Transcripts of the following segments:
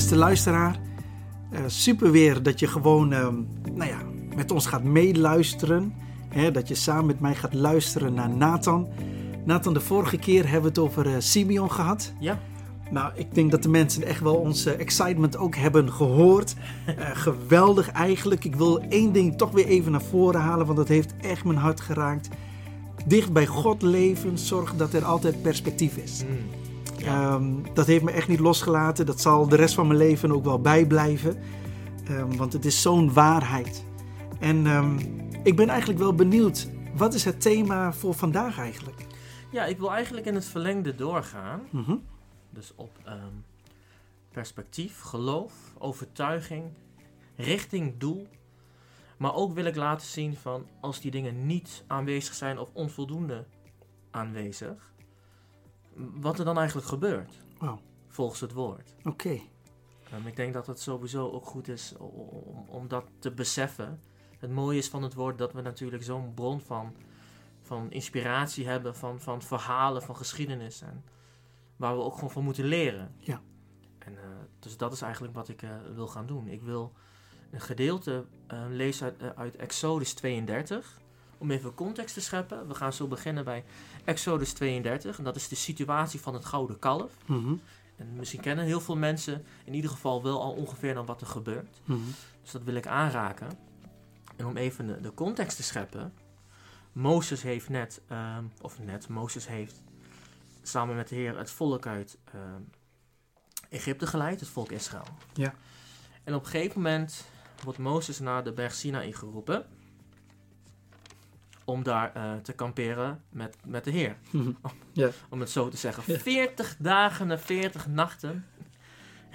beste luisteraar. Uh, super weer dat je gewoon uh, nou ja, met ons gaat meeluisteren. Hè, dat je samen met mij gaat luisteren naar Nathan. Nathan, de vorige keer hebben we het over uh, Simeon gehad. Ja. Nou, ik denk dat de mensen echt wel onze excitement ook hebben gehoord. geweldig eigenlijk. Ik wil één ding toch weer even naar voren halen, want dat heeft echt mijn hart geraakt. Dicht bij God leven, zorg dat er altijd perspectief is. Mm. Ehm, dat heeft me echt niet losgelaten. Dat zal de rest van mijn leven ook wel bijblijven. Um, want het is zo'n waarheid. En um, ik ben eigenlijk wel benieuwd. Wat is het thema voor vandaag eigenlijk? Ja, ik wil eigenlijk in het verlengde doorgaan. Mm -hmm. Dus op perspectief, geloof, overtuiging, richting, doel. Maar ook wil ik laten zien van als die dingen niet aanwezig zijn of onvoldoende aanwezig, wat er dan eigenlijk gebeurt. Volgens het woord. Oké. Okay. Um, ik denk dat het sowieso ook goed is om, om dat te beseffen. Het mooie is van het woord dat we natuurlijk zo'n bron van, van inspiratie hebben, van, van verhalen, van geschiedenis. En waar we ook gewoon van moeten leren. Ja. En, uh, dus dat is eigenlijk wat ik uh, wil gaan doen. Ik wil een gedeelte uh, lezen uit, uit Exodus 32 om even context te scheppen. We gaan zo beginnen bij Exodus 32. En dat is de situatie van het gouden kalf. Mm -hmm. En misschien kennen heel veel mensen in ieder geval wel al ongeveer dan wat er gebeurt. Mm -hmm. Dus dat wil ik aanraken. En om even de, de context te scheppen. Mozes heeft net, um, of net, Mozes heeft samen met de Heer het volk uit um, Egypte geleid, het volk Israël. Ja. En op een gegeven moment wordt Mozes naar de berg Sinaï geroepen om daar uh, te kamperen met, met de Heer. Om het zo te zeggen. 40 dagen en 40 nachten.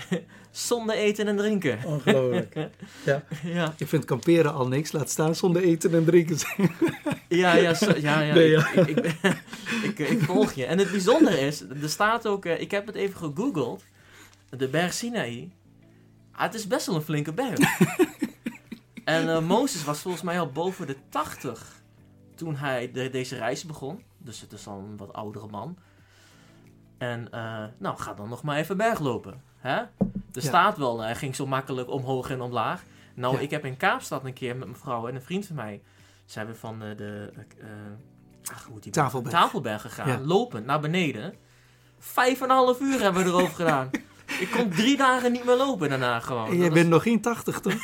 zonder eten en drinken. Ongelooflijk. Ja. ja. Ik vind kamperen al niks. Laat staan zonder eten en drinken. ja, ja, zo, ja, ja. Nee, ja. Ik, ik, ik, ik, volg je. En het bijzondere is, er staat ook, uh, ik heb het even gegoogeld. De berg Sinaï. Ah, het is best wel een flinke berg. en uh, Mozes was volgens mij al boven de 80 toen hij de, deze reis begon. Dus het is al een wat oudere man. En uh, nou, ga dan nog maar even berglopen. Hè? Er ja. staat wel, hij ging zo makkelijk omhoog en omlaag. Nou, Ja. ik heb in Kaapstad een keer met mijn vrouw en een vriend van mij... zijn we van uh, de uh, ach, hoe heet die berg? Tafelberg. Tafelberg gegaan. Ja. Lopend naar beneden. Vijf en een half uur hebben we erover gedaan. Ik kon drie dagen niet meer lopen daarna gewoon. En jij Dat bent nog geen 80, toch?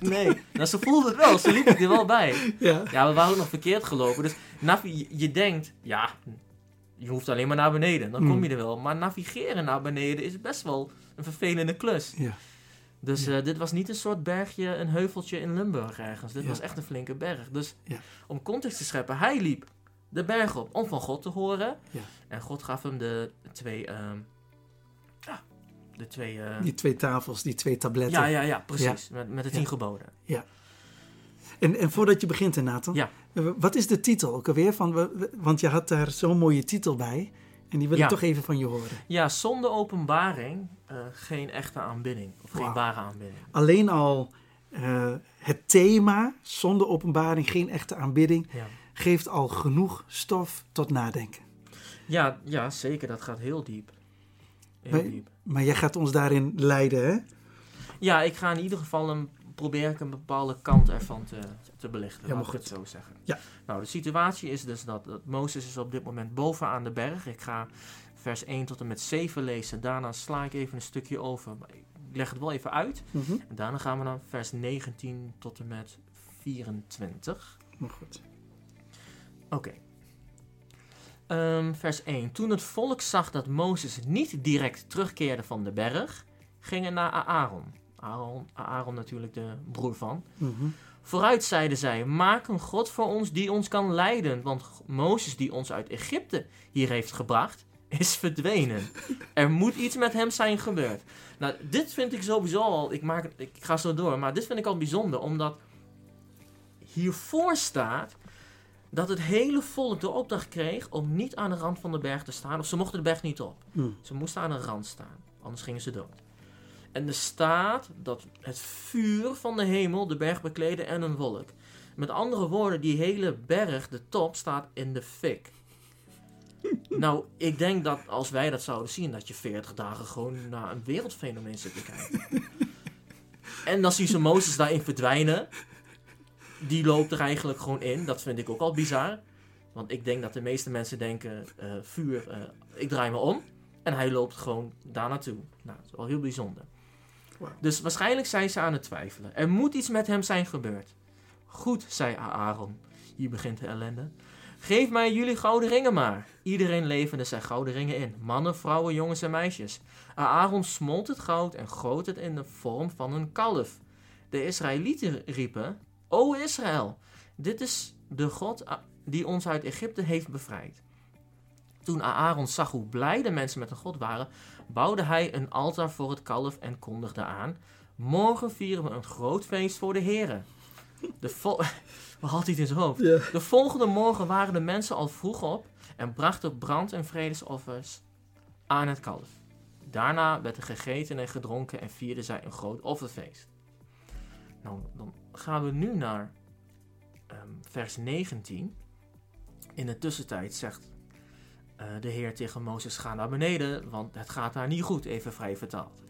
Nee, nou, ze voelde het wel. Ze liep er wel bij. ja. Ja, we waren ook nog verkeerd gelopen. Dus navi- je, je denkt, ja, je hoeft alleen maar naar beneden. Dan kom Hmm. je er wel. Maar navigeren naar beneden is best wel een vervelende klus. Ja. Dus eh, dit was niet een soort bergje, een heuveltje in Limburg ergens. Dit Ja. was echt een flinke berg. Dus Ja. om context te scheppen, hij liep de berg op om van God te horen. Ja. En God gaf hem de twee, ehm, de twee, eh, Die twee tafels, die twee tabletten. ja, ja, ja, precies. Met, met de tien Ja. geboden. En, en voordat je begint, Nathan. Ja. eh, Wat is de titel ook alweer? Van, want je had daar zo'n mooie titel bij. En die wil Ja. ik toch even van je horen. Ja, zonder openbaring eh, geen echte aanbidding. Of geen ware aanbidding. Alleen al het thema, zonder openbaring, geen echte aanbidding, Ja. geeft al genoeg stof tot nadenken. Ja, ja, zeker. Dat gaat heel diep. Heel Maar- diep. Maar jij gaat ons daarin leiden, hè? Ja, ik ga in ieder geval een, probeer ik een bepaalde kant ervan te, te belichten. Helemaal laat ik goed. het zo zeggen. Ja. Nou, de situatie is dus dat, dat Mozes is op dit moment bovenaan de berg. Ik ga vers 1 tot en met 7 lezen. Daarna sla ik even een stukje over. Maar ik leg het wel even uit. Mhm. En daarna gaan we naar vers 19 tot en met 24. Maar goed. Oké. Ehm, vers 1. Toen het volk zag dat Mozes niet direct terugkeerde van de berg, gingen naar Aaron. Aaron, Aaron natuurlijk de broer van. Mhm. Vooruit zeiden zij, maak een God voor ons die ons kan leiden, want Mozes die ons uit Egypte hier heeft gebracht, is verdwenen. Er moet iets met hem zijn gebeurd. Nou, dit vind ik sowieso al, ik, maak ik ga zo door, maar dit vind ik al bijzonder, omdat hiervoor staat dat het hele volk de opdracht kreeg om niet aan de rand van de berg te staan, of ze mochten de berg niet op. Hm. Ze moesten aan de rand staan, anders gingen ze dood. En er staat dat het vuur van de hemel de berg bekleedde en een wolk. Met andere woorden, die hele berg, de top, staat in de fik. nou, ik denk dat als wij dat zouden zien, dat je 40 dagen gewoon naar een wereldfenomeen zit te kijken. en dan zie je Mozes daarin verdwijnen. Die loopt er eigenlijk gewoon in. Dat vind ik ook al bizar. Want ik denk dat de meeste mensen denken, eh, vuur, eh, ik draai me om. En hij loopt gewoon daar naartoe. Nou, dat is wel heel bijzonder. Wow. Dus waarschijnlijk zijn ze aan het twijfelen. Er moet iets met hem zijn gebeurd. Goed, zei Aaron. Hier begint de ellende. Geef mij jullie gouden ringen maar. Iedereen leverde zijn gouden ringen in. Mannen, vrouwen, jongens en meisjes. Aaron smolt het goud en goot het in de vorm van een kalf. De Israëlieten riepen, O Israël, dit is de God die ons uit Egypte heeft bevrijd. Toen Aaron zag hoe blij de mensen met de God waren, bouwde hij een altaar voor het kalf en kondigde aan: Morgen vieren we een groot feest voor de Heren. De vol- Wat had hij het in zijn hoofd? De volgende morgen waren de mensen al vroeg op en brachten brand- en vredesoffers aan het kalf. Daarna werd er gegeten en gedronken en vierden zij een groot offerfeest. Nou, dan gaan we nu naar ehm, vers 19. In de tussentijd zegt eh, de Heer tegen Mozes: Ga naar beneden, want het gaat daar niet goed, even vrij vertaald.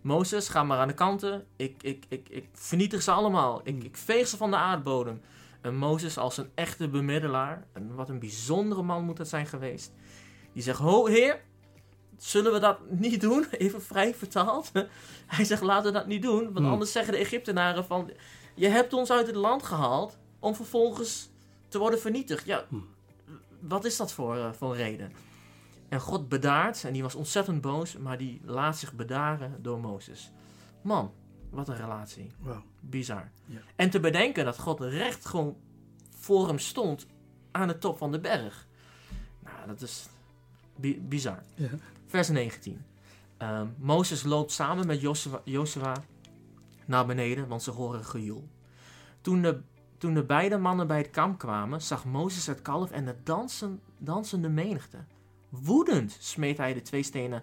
Mozes, ga maar aan de kanten. Ik, ik, ik, ik vernietig ze allemaal. Ik, ik veeg ze van de aardbodem. En Mozes als een echte bemiddelaar. En wat een bijzondere man moet het zijn geweest. Die zegt, ho heer, zullen we dat niet doen? Even vrij vertaald. Hij zegt, laten we dat niet doen. Want Hmm. anders zeggen de Egyptenaren van... Je hebt ons uit het land gehaald om vervolgens te worden vernietigd. Ja, Hmm. wat is dat voor, voor een reden? En God bedaart, en die was ontzettend boos, maar die laat zich bedaren door Mozes. Man, wat een relatie. Wauw. Bizar. Ja. En te bedenken dat God recht gewoon voor hem stond aan de top van de berg. Nou, dat is bi- bizar. Ja. Vers 19. Ehm, Mozes loopt samen met Josua naar beneden, want ze horen gejoel. Toen de, toen de beide mannen bij het kamp kwamen, zag Mozes het kalf en de dansen, dansende menigte. Woedend smeet hij de twee stenen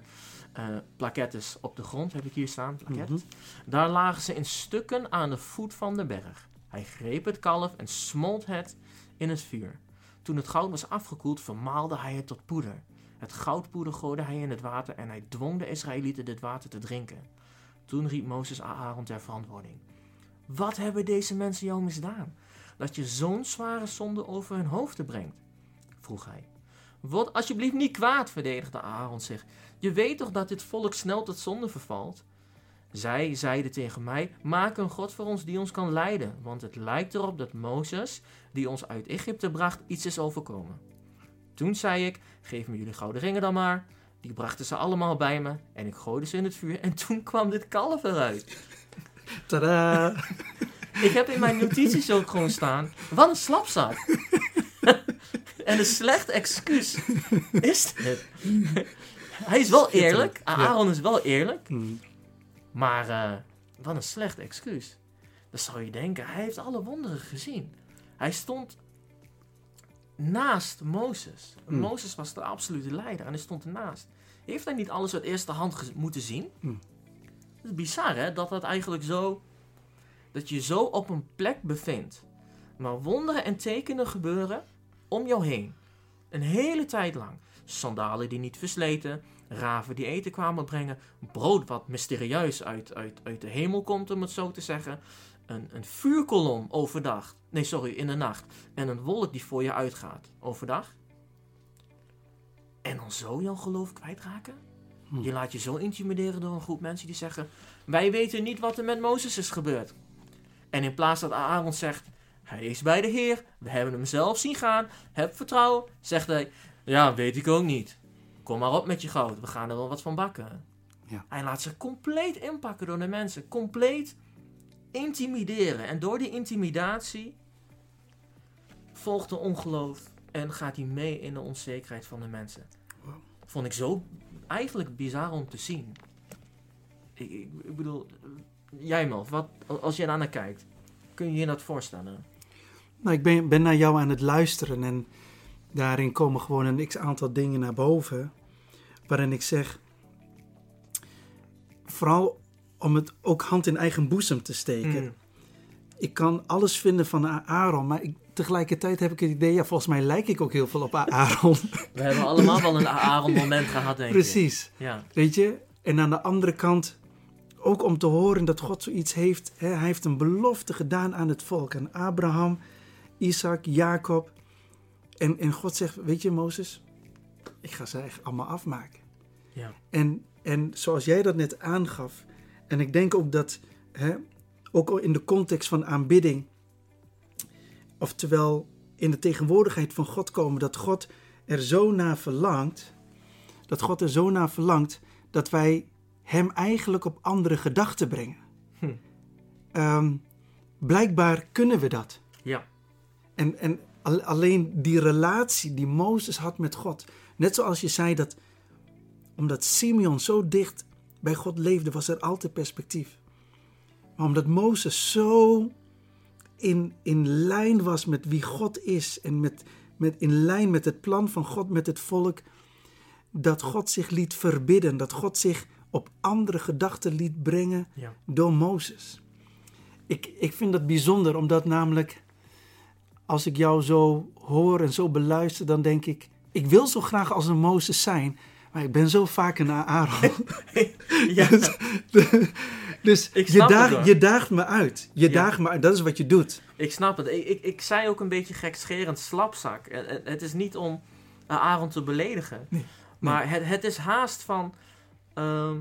eh plakettes op de grond, heb ik hier staan. Mhm. Daar lagen ze in stukken aan de voet van de berg. Hij greep het kalf en smolt het in het vuur. Toen het goud was afgekoeld, vermaalde hij het tot poeder. Het goudpoeder gooide hij in het water en hij dwong de Israëlieten dit water te drinken. Toen riep Mozes Aaron ter verantwoording. Wat hebben deze mensen jou misdaan? Dat je zo'n zware zonde over hun hoofden brengt? vroeg hij. Word alsjeblieft niet kwaad, verdedigde Aaron zich. Je weet toch dat dit volk snel tot zonde vervalt? Zij zeiden tegen mij: Maak een God voor ons die ons kan leiden, want het lijkt erop dat Mozes, die ons uit Egypte bracht, iets is overkomen. Toen zei ik: Geef me jullie gouden ringen dan maar. Die brachten ze allemaal bij me en ik gooide ze in het vuur en toen kwam dit kalf eruit. Tadaa! Ik heb in mijn notities ook gewoon staan: Wat een slapzak. en een slecht excuus is dit. Hij is wel eerlijk. Aaron is wel eerlijk. Mm. Maar eh, wat een slecht excuus. Dan zou je denken, hij heeft alle wonderen gezien. Hij stond naast Mozes. Hmm. Mozes was de absolute leider en hij stond ernaast. Heeft hij niet alles uit eerste hand moeten zien? Hmm. Het is bizar hè, dat dat eigenlijk zo... Dat je zo op een plek bevindt. Maar wonderen en tekenen gebeuren om jou heen. Een hele tijd lang. Sandalen die niet versleten. Raven die eten kwamen brengen. Brood wat mysterieus uit, uit, uit de hemel komt, om het zo te zeggen. Een, een vuurkolom overdag. Nee, sorry, in de nacht. En een wolk die voor je uitgaat overdag. En dan zo jouw geloof kwijtraken? Hm. Je laat je zo intimideren door een groep mensen die zeggen: Wij weten niet wat er met Mozes is gebeurd. En in plaats dat Aaron zegt: Hij is bij de Heer, we hebben hem zelf zien gaan, heb vertrouwen, zegt hij: Ja, weet ik ook niet. Kom maar op met je goud, we gaan er wel wat van bakken. Ja. Hij laat zich compleet inpakken door de mensen, compleet intimideren. En door die intimidatie volgt de ongeloof en gaat hij mee in de onzekerheid van de mensen. Vond ik zo eigenlijk bizar om te zien. Ik, ik, ik bedoel, jij Melf, wat, als je naar kijkt, kun je je dat voorstellen? Nou, ik ben, ben naar jou aan het luisteren en daarin komen gewoon een x aantal dingen naar boven. Waarin ik zeg, vooral om het ook hand in eigen boezem te steken. Mm. Ik kan alles vinden van Aaron, maar ik, tegelijkertijd heb ik het idee, ja, volgens mij lijk ik ook heel veel op Aaron. We hebben allemaal wel een Aaron-moment gehad, denk ik. Precies. Ja. Weet je? En aan de andere kant, ook om te horen dat God zoiets heeft. Hè, hij heeft een belofte gedaan aan het volk, aan Abraham, Isaac, Jacob. En, en God zegt, weet je Mozes, ik ga ze echt allemaal afmaken. Ja. En, en zoals jij dat net aangaf, en ik denk ook dat, hè, ook in de context van aanbidding, oftewel in de tegenwoordigheid van God komen, dat God er zo naar verlangt, dat God er zo naar verlangt, dat wij Hem eigenlijk op andere gedachten brengen. Hm. Ehm, blijkbaar kunnen we dat. Ja. En, en al- alleen die relatie die Mozes had met God. Net zoals je zei dat omdat Simeon zo dicht bij God leefde, was er altijd perspectief. Maar omdat Mozes zo in, in lijn was met wie God is en met, met, in lijn met het plan van God met het volk, dat God zich liet verbidden, dat God zich op andere gedachten liet brengen Ja. door Mozes. Ik, ik vind dat bijzonder, omdat namelijk als ik jou zo hoor en zo beluister, dan denk ik, ik wil zo graag als een Mozes zijn, maar ik ben zo vaak een Aaron. ja. dus dus je, hoor. je daagt me uit. Je Ja. daagt me uit. Dat is wat je doet. Ik snap het. Ik, ik, ik zei ook een beetje gekscherend slapzak. Eh, eh, Het is niet om eh, Aaron te beledigen. Nee. Maar het, het is haast van... ehm,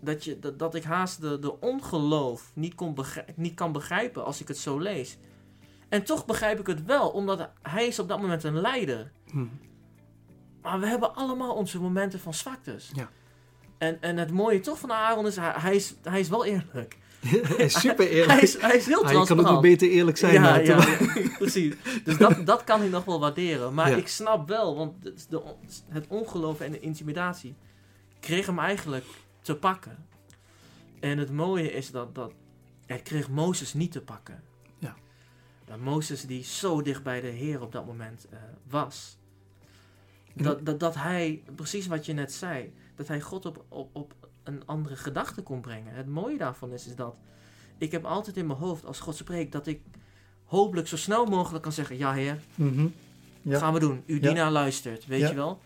dat, je, dat, dat ik haast de, de ongeloof niet, kon begrijp, niet kan begrijpen als ik het zo lees. En toch begrijp ik het wel, omdat hij is op dat moment een leider. Hm. Maar we hebben allemaal onze momenten van zwaktes. Ja. En, en het mooie toch van Aaron is, hij, hij is, hij is wel eerlijk. Hij is super eerlijk. Hij is, hij is heel Ah, je kan ook transparant. nog beter eerlijk zijn. ja, ja, precies. Dus dat, dat kan ik nog wel waarderen. Maar ik snap wel, want de, het ongeloof en de intimidatie kreeg hem eigenlijk te pakken. En het mooie is dat, dat hij kreeg Mozes niet te pakken. Ja. Dat Mozes die zo dicht bij de Heer op dat moment eh, was. En- Dat, dat, dat hij, precies wat je net zei, dat hij God op, op, op een andere gedachte kon brengen. Het mooie daarvan is, is dat ik heb altijd in mijn hoofd, als God spreekt, dat ik hopelijk zo snel mogelijk kan zeggen, ja heer, Mhm. Ja. gaan we doen. Uw Ja. luistert, weet Ja. je wel?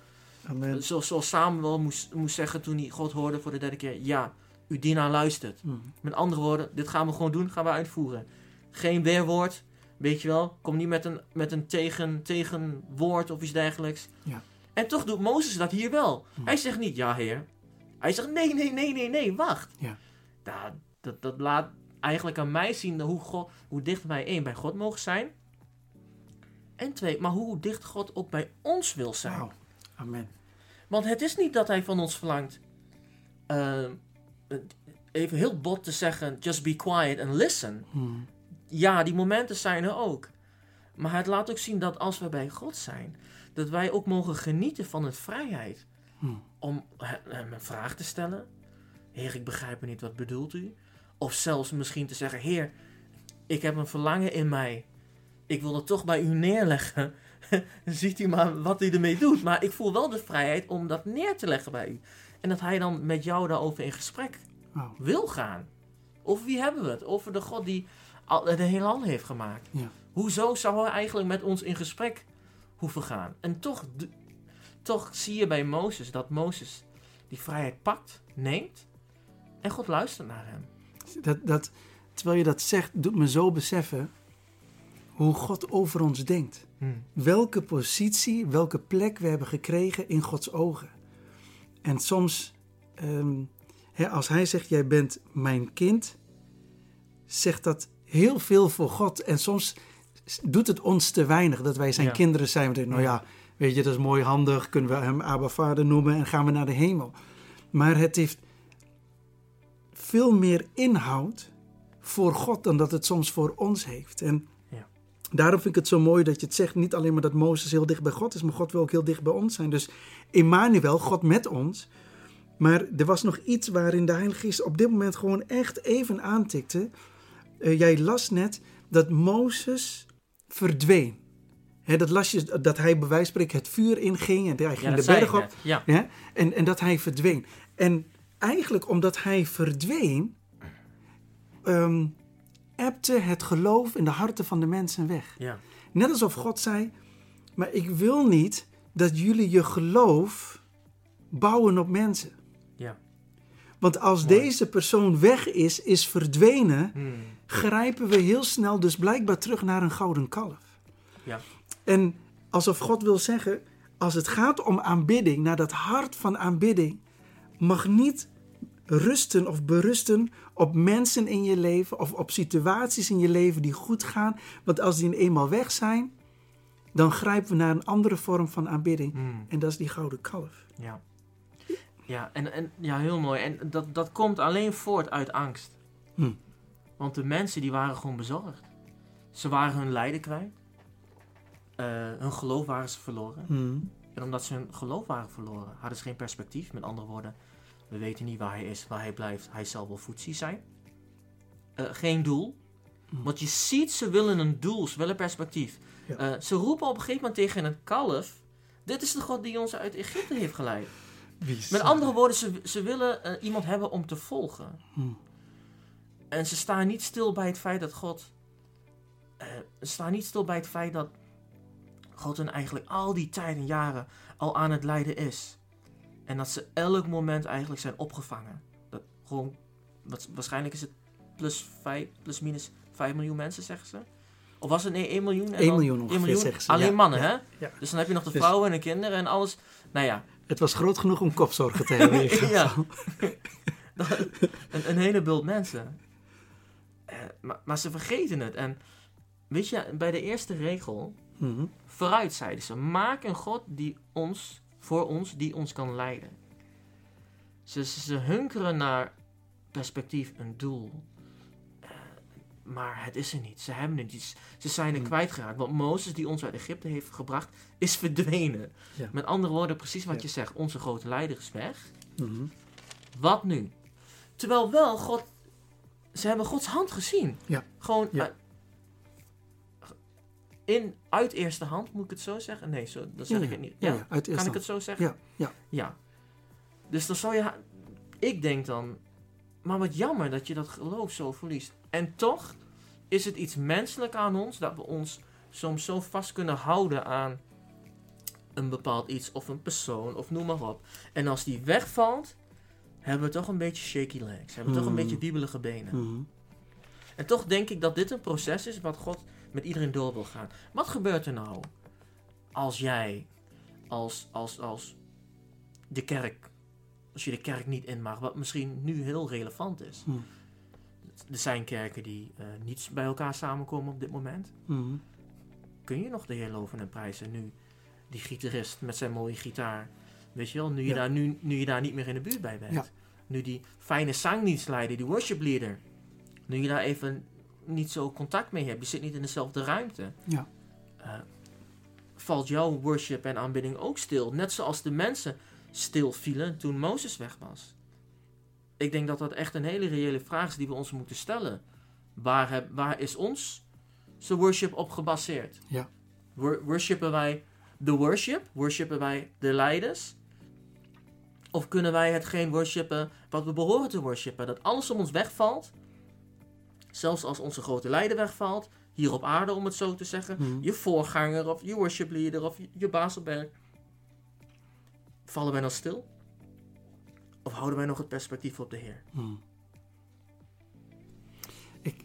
Amen. Zoals, zoals Samuel moest, moest zeggen toen hij God hoorde voor de derde keer, ja, uw dienaar luistert. Hm. Met andere woorden, dit gaan we gewoon doen, gaan we uitvoeren. Geen weerwoord, weet je wel. Kom niet met een, met een tegen, tegenwoord of iets dergelijks. Ja. En toch doet Mozes dat hier wel. Hm. Hij zegt niet, ja heer. Hij zegt, nee, nee, nee, nee, nee, wacht. Ja. Nou, dat, dat laat eigenlijk aan mij zien hoe, God, hoe dicht wij één bij God mogen zijn. En twee, maar hoe dicht God ook bij ons wil zijn. Amen. Want het is niet dat hij van ons verlangt. eh, even heel bot te zeggen: just be quiet and listen. Hm. Ja, die momenten zijn er ook. Maar het laat ook zien dat als we bij God zijn, dat wij ook mogen genieten van het vrijheid. Hm. Om he- hem een vraag te stellen: Heer, ik begrijp het niet, wat bedoelt u? Of zelfs misschien te zeggen: Heer, ik heb een verlangen in mij. Ik wil het toch bij u neerleggen. Ziet u maar wat u ermee doet. Maar ik voel wel de vrijheid om dat neer te leggen bij u. En dat hij dan met jou daarover in gesprek Wauw. wil gaan. Over wie hebben we het? Over de God die de heelal heeft gemaakt. Ja. Hoezo zou hij eigenlijk met ons in gesprek hoeven gaan? En toch, toch zie je bij Mozes dat Mozes die vrijheid pakt, neemt en God luistert naar hem. Dat, dat, terwijl je dat zegt, doet me zo beseffen hoe God over ons denkt. welke positie, welke plek we hebben gekregen in Gods ogen. En soms, ehm, hè, als Hij zegt, jij bent mijn kind, zegt dat heel veel voor God. En soms doet het ons te weinig dat wij zijn Ja. kinderen zijn. We denken, nou ja, weet je, dat is mooi handig, kunnen we hem Abba Vader noemen en gaan we naar de hemel. Maar het heeft veel meer inhoud voor God dan dat het soms voor ons heeft. En Ja. daarom vind ik het zo mooi dat je het zegt, niet alleen maar dat Mozes heel dicht bij God is, maar God wil ook heel dicht bij ons zijn. Dus Emmanuel, God met ons. Maar er was nog iets waarin de Heilige Geest op dit moment gewoon echt even aantikte. Eh, jij las net dat Mozes verdween. Dat las je, dat hij bij wijze van spreken het vuur inging en hij ging Ja, de berg op. Ja. En, en dat hij verdween. En eigenlijk omdat hij verdween, ehm ebte het geloof in de harten van de mensen weg. Ja. Net alsof God zei: Maar ik wil niet dat jullie je geloof bouwen op mensen. Ja. Want als Mooi. deze persoon weg is, is verdwenen, Hmm. Grijpen we heel snel dus blijkbaar terug naar een gouden kalf. Ja. En alsof God wil zeggen, als het gaat om aanbidding, naar dat hart van aanbidding, mag niet rusten of berusten op mensen in je leven of op situaties in je leven die goed gaan. Want als die eenmaal weg zijn, dan grijpen we naar een andere vorm van aanbidding. Hmm. En dat is die gouden kalf. Ja. Ja, en, en, ja, heel mooi. En dat, dat komt alleen voort uit angst. Hm. Want de mensen die waren gewoon bezorgd. Ze waren hun lijden kwijt. Eh, hun geloof waren ze verloren. Hmm. En omdat ze hun geloof waren verloren, hadden ze geen perspectief. Met andere woorden, we weten niet waar hij is, waar hij blijft. Hij zal wel voetzie zijn. Eh, geen doel. Hm. Want je ziet, ze willen een doel, ze willen perspectief. Ja. Eh, ze roepen op een gegeven moment tegen een kalf: Dit is de God die ons uit Egypte heeft geleid. Wie Met andere woorden, ze, ze willen iemand hebben om te volgen. Hmm. En ze staan niet stil bij het feit dat God. eh, ze staan niet stil bij het feit dat God hen eigenlijk al die tijd en jaren al aan het lijden is. En dat ze elk moment eigenlijk zijn opgevangen. Dat gewoon, wat, waarschijnlijk is het plus, vijf, plus minus 5 miljoen mensen, zeggen ze. Of was het nee, 1 miljoen? En 1 dan- miljoen 1 ongeveer, miljoen? zeggen ze. Alleen Ja, mannen, ja, hè? ja. Dus dan heb je nog de Dus- vrouwen en de kinderen en alles. Nou ja, Het was groot genoeg om kopzorgen te hebben. ja. een, een hele bult mensen. Eh, maar, maar ze vergeten het. En weet je, bij de eerste regel, Mhm. vooruit zeiden ze, maak een God die ons, voor ons, die ons kan leiden. Ze, ze, ze hunkeren naar perspectief, een doel. Eh, maar het is er niet. Ze hebben het niet. Ze zijn er Hmm. kwijtgeraakt. Want Mozes, die ons uit Egypte heeft gebracht, is verdwenen. Ja. Met andere woorden, precies wat Ja. je zegt. Onze grote leider is weg. Mhm. Wat nu? Terwijl wel God. Ze hebben Gods hand gezien. Ja. Gewoon. Ja. uit- in, uit eerste hand, moet ik het zo zeggen? Nee, zo, dan zeg Ja, ik het niet. Ja, uit kan eerste ik het zo zeggen? Ja, ja. Ja. Dus dan zou je. Ik denk dan. Maar wat jammer dat je dat geloof zo verliest. En toch is het iets menselijk aan ons dat we ons soms zo vast kunnen houden aan een bepaald iets of een persoon of noem maar op. En als die wegvalt, hebben we toch een beetje shaky legs. Hebben we toch een Hmm. beetje wiebelige benen. Mhm. En toch denk ik dat dit een proces is wat God met iedereen door wil gaan. Wat gebeurt er nou als jij, als, als, als de kerk, als je de kerk niet in mag, wat misschien nu heel relevant is. Hmm. Er zijn kerken die eh, niet bij elkaar samenkomen op dit moment. Kun je nog de Heer loven en prijzen nu die gitarist met zijn mooie gitaar, weet je wel, nu je, Ja. daar, nu, nu je daar niet meer in de buurt bij bent. Ja. Nu die fijne zangdienstleider, die worship leader, nu je daar even niet zo contact mee hebt, je zit niet in dezelfde ruimte. Ja. Eh, valt jouw worship en aanbidding ook stil, net zoals de mensen stil vielen toen Mozes weg was. Ik denk dat dat echt een hele reële vraag is die we ons moeten stellen. Waar, heb, waar is ons zijn worship op gebaseerd? Ja. Wor- worshipen wij de worship? Worshipen wij de leiders? Of kunnen wij hetgeen worshipen wat we behoren te worshipen? Dat alles om ons wegvalt. Zelfs als onze grote leider wegvalt. Hier op aarde, om het zo te zeggen. Mhm. Je voorganger of je worship leader of je, je baas op werk. Vallen wij dan stil? Of houden wij nog het perspectief op de Heer? Hmm. Ik,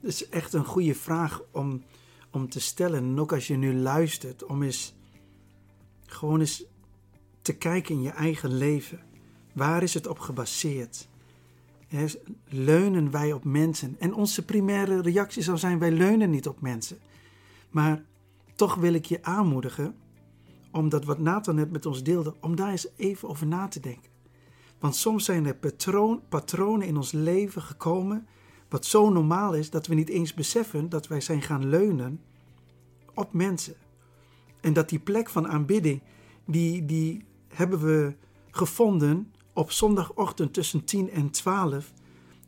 het is echt een goede vraag om, om te stellen. En ook als je nu luistert, om eens gewoon eens te kijken in je eigen leven. Waar is het op gebaseerd? Leunen wij op mensen? En onze primaire reactie zou zijn: wij leunen niet op mensen. Maar toch wil ik je aanmoedigen, omdat wat Nathan net met ons deelde, om daar eens even over na te denken. Want soms zijn er patroon, patronen in ons leven gekomen, wat zo normaal is dat we niet eens beseffen dat wij zijn gaan leunen op mensen. En dat die plek van aanbidding, die, die hebben we gevonden op zondagochtend tussen 10 en 12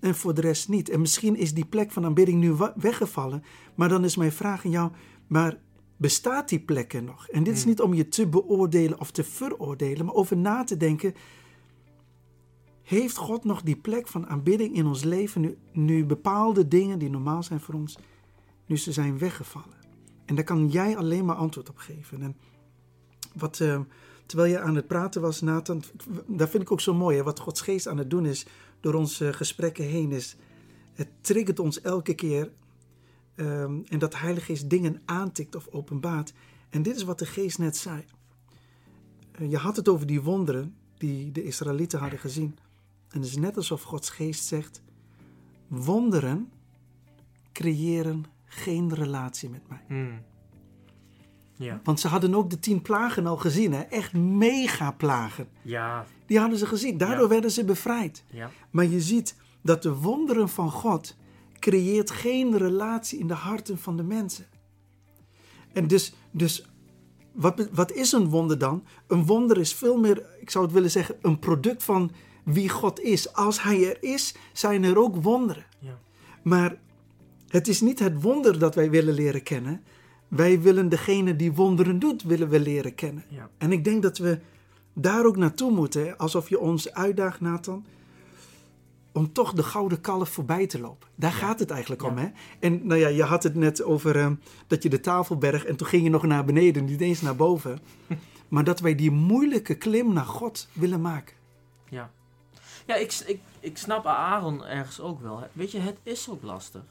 en voor de rest niet. En misschien is die plek van aanbidding nu weggevallen, maar dan is mijn vraag aan jou, maar bestaat die plek er nog? En dit is Hmm. niet om je te beoordelen of te veroordelen, maar over na te denken, heeft God nog die plek van aanbidding in ons leven nu, nu bepaalde dingen die normaal zijn voor ons, nu ze zijn weggevallen? En daar kan jij alleen maar antwoord op geven. En wat, eh, terwijl je aan het praten was, Nathan, dat vind ik ook zo mooi. Hè? Wat Gods geest aan het doen is door onze gesprekken heen, is het triggert ons elke keer. ehm, en dat de Heilige Geest dingen aantikt of openbaart. En dit is wat de Geest net zei. Eh, je had het over die wonderen die de Israëlieten hadden gezien. En het is net alsof Gods Geest zegt: wonderen creëren geen relatie met mij. Hmm. Ja. Want ze hadden ook de tien plagen al gezien, hè? echt mega plagen. Ja. Die hadden ze gezien, daardoor Ja. werden ze bevrijd. Ja. Maar je ziet dat de wonderen van God creëert geen relatie in de harten van de mensen. En dus, dus wat, wat is een wonder dan? Een wonder is veel meer, ik zou het willen zeggen, een product van wie God is. Als Hij er is, zijn er ook wonderen. Ja. Maar het is niet het wonder dat wij willen leren kennen. Wij willen degene die wonderen doet, willen we leren kennen. Ja. En ik denk dat we daar ook naartoe moeten. hè. Alsof je ons uitdaagt, Nathan. Om toch de gouden kalf voorbij te lopen. Daar gaat het eigenlijk Ja. om. Hè? En nou ja, je had het net over eh, dat je de tafel bergt. En toen ging je nog naar beneden, niet eens naar boven. maar dat wij die moeilijke klim naar God willen maken. Ja, ja ik, ik, ik snap Aaron ergens ook wel. hè. Weet je, het is ook lastig.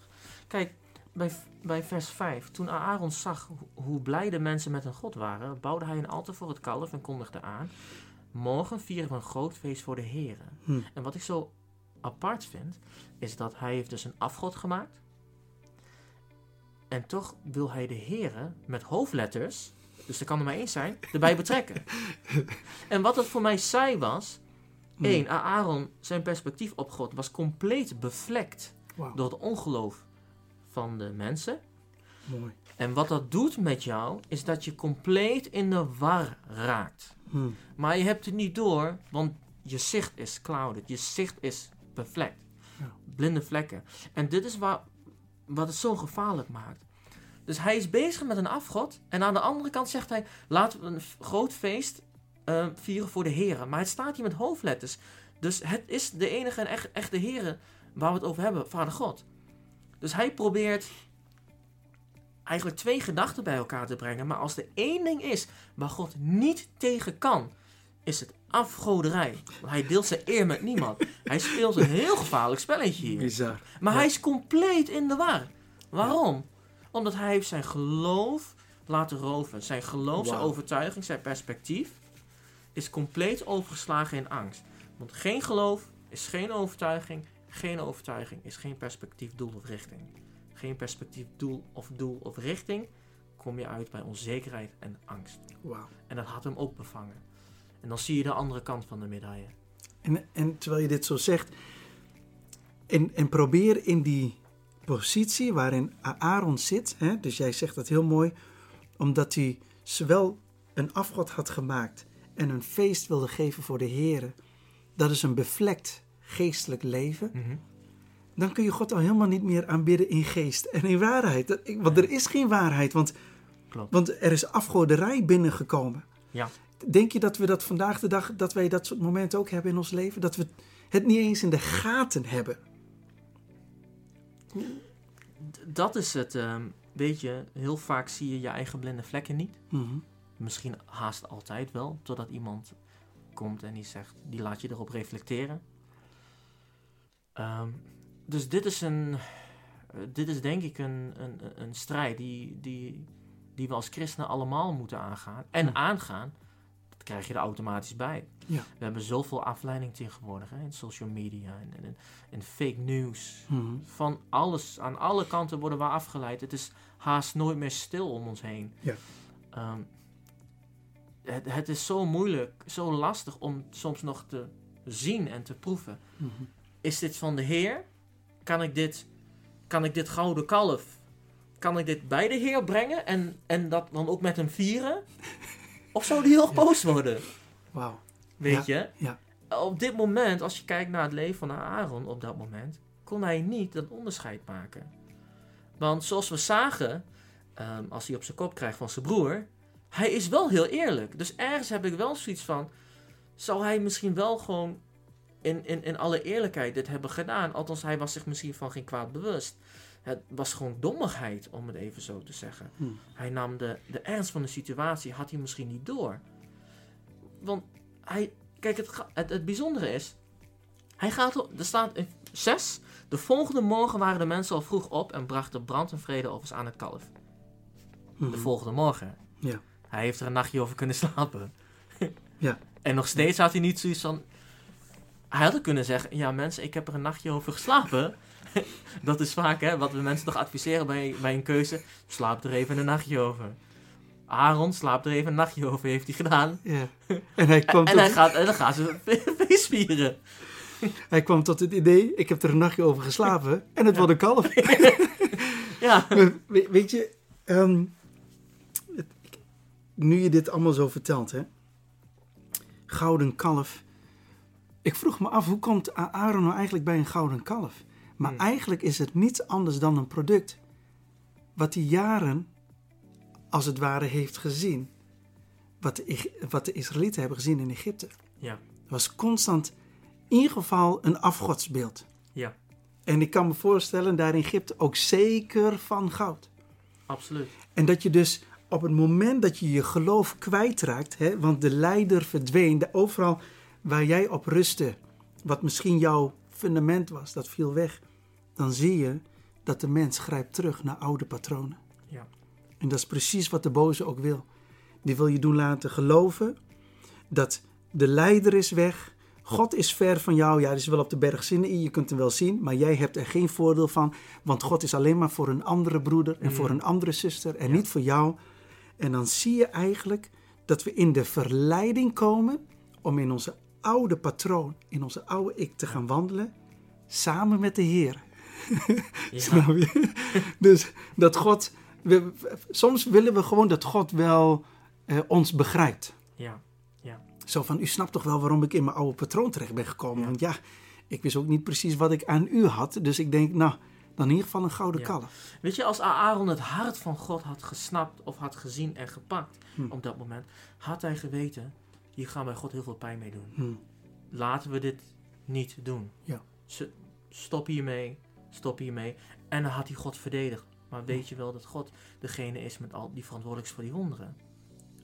Kijk, bij, bij vers 5. Toen Aaron zag ho- hoe blij de mensen met hun God waren, bouwde hij een altaar voor het kalf en kondigde aan. Morgen vieren we een groot feest voor de Heren. Hm. En wat ik zo apart vind, is dat hij heeft dus een afgod gemaakt. En toch wil hij de Heren met hoofdletters, dus er kan er maar één zijn, erbij betrekken. en wat het voor mij zei was, Hm. Eén, Aaron, zijn perspectief op God was compleet bevlekt door het ongeloof van de mensen. mooi. En wat dat doet met jou, is dat je compleet in de war raakt. Hm. Maar je hebt het niet door, want je zicht is clouded, je zicht is bevlekt. Ja. Blinde vlekken. En dit is waar, wat het zo gevaarlijk maakt. Dus hij is bezig met een afgod. En aan de andere kant zegt hij: laten we een groot feest eh, vieren voor de heren. Maar het staat hier met hoofdletters. Dus het is de enige en echt, echte heren waar we het over hebben, Vader God. Dus hij probeert eigenlijk twee gedachten bij elkaar te brengen. Maar als er één ding is waar God niet tegen kan, is het afgoderij. Want hij deelt zijn eer met niemand. Hij speelt een heel gevaarlijk spelletje hier. Bizar. Maar Ja. hij is compleet in de war. Waarom? Omdat hij heeft zijn geloof laten roven. Zijn geloof, zijn overtuiging, zijn perspectief is compleet overgeslagen in angst. Want geen geloof is geen overtuiging. Geen overtuiging is geen perspectief, doel of richting. Geen perspectief, doel of doel of richting. Kom je uit bij onzekerheid en angst. Wauw. En dat had hem ook bevangen. En dan zie je de andere kant van de medaille. En, en terwijl je dit zo zegt, en, en probeer in die positie waarin Aaron zit, hè, dus jij zegt dat heel mooi, omdat hij zowel een afgod had gemaakt en een feest wilde geven voor de Heer, dat is een bevlekt geestelijk leven, dan kun je God al helemaal niet meer aanbidden in geest en in waarheid. Dat- ik- Want er is geen waarheid, want, Klopt. want er is afgoderij binnengekomen. Ja. Denk je dat we dat vandaag de dag, dat wij dat soort momenten ook hebben in ons leven? Dat we het niet eens in de gaten hebben. Dat is het. ehm, weet je, heel vaak zie je je eigen blinde vlekken niet. Mhm. Misschien haast altijd wel, totdat iemand komt en die zegt, die laat je erop reflecteren. Ehm, dus dit is een, eh, dit is denk ik een, een, een strijd die, die, die we als christenen allemaal moeten aangaan. En Ja. aangaan, dat krijg je er automatisch bij. Ja. We hebben zoveel afleiding tegenwoordig hè, in social media en, en, en fake news. Mhm. Van alles, aan alle kanten worden we afgeleid. Het is haast nooit meer stil om ons heen. Ja. Ehm, het, het is zo moeilijk, zo lastig om soms nog te zien en te proeven. Mhm. Is dit van de Heer? Kan ik dit, kan ik dit gouden kalf, kan ik dit bij de Heer brengen en, en dat dan ook met hem vieren? Of zou die heel boos worden? Wauw. Weet je? ja. Op dit moment, als je kijkt naar het leven van Aaron op dat moment, kon hij niet dat onderscheid maken. Want zoals we zagen, ehm, als hij op zijn kop krijgt van zijn broer, hij is wel heel eerlijk. Dus ergens heb ik wel zoiets van, zou hij misschien wel gewoon in, in, in alle eerlijkheid dit hebben gedaan? Althans, hij was zich misschien van geen kwaad bewust. Het was gewoon dommigheid, om het even zo te zeggen. Hm. Hij nam de, de ernst van de situatie, had hij misschien niet door. Want hij, kijk, het, het, het bijzondere is, hij gaat, op- er staat in 6, de volgende morgen waren de mensen al vroeg op en brachten brand en vredeoffers aan het kalf. De Mhm. volgende morgen. Ja. Hij heeft er een nachtje over kunnen slapen. Ja. En nog steeds had hij niet zoiets van. Hij had ook kunnen zeggen: Ja, mensen, ik heb er een nachtje over geslapen. dat is vaak hè, wat we mensen toch adviseren bij, bij een keuze: slaap er even een nachtje over. Aaron slaapt er even een nachtje over, heeft hij gedaan. Ja. En hij kwam, En, tot, hij gaat, en dan gaan ze feestvieren. hij kwam tot het idee, ik heb er een nachtje over geslapen en het Ja. wordt een kalf. Ja, Maar weet je, ehm, nu je dit allemaal zo vertelt, hè. Gouden kalf. Ik vroeg me af, hoe komt Aaron nou eigenlijk bij een gouden kalf? Maar Hmm. eigenlijk is het niets anders dan een product wat hij jaren, als het ware, heeft gezien. Wat de, wat de Israëlieten hebben gezien in Egypte. ja, Het was constant, in ieder geval, een afgodsbeeld. ja, En ik kan me voorstellen, daar in Egypte ook zeker van goud. absoluut. En dat je dus op het moment dat je je geloof kwijtraakt, hè, want de leider verdween, de, overal waar jij op rustte, wat misschien jouw fundament was, dat viel weg, dan zie je dat de mens grijpt terug naar oude patronen. Ja. En dat is precies wat de boze ook wil. Die wil je doen laten geloven dat de leider is weg, God is ver van jou. Ja, hij is wel op de berg Sinaï, je kunt hem wel zien, maar jij hebt er geen voordeel van, want God is alleen maar voor een andere broeder en Mm. voor een andere zuster en Ja. niet voor jou. En dan zie je eigenlijk dat we in de verleiding komen om in onze oude patroon, in onze oude ik te gaan wandelen, samen met de Heer. Ja, Snap je? dus dat God, we, soms willen we gewoon dat God wel eh, ons begrijpt. ja, Zo van, u snapt toch wel waarom ik in mijn oude patroon terecht ben gekomen. Ja. Want ja, ik wist ook niet precies wat ik aan u had. Dus ik denk, nou, dan in ieder geval een gouden Ja. kalf. Weet je, als Aaron het hart van God had gesnapt of had gezien en gepakt Hm. op dat moment, had hij geweten, hier gaan wij God heel veel pijn mee doen. Hm. Laten we dit niet doen. Ja. Stop hiermee, stop hiermee. En dan had hij God verdedigd. Maar weet je wel dat God degene is met al die verantwoordelijk is voor die wonderen?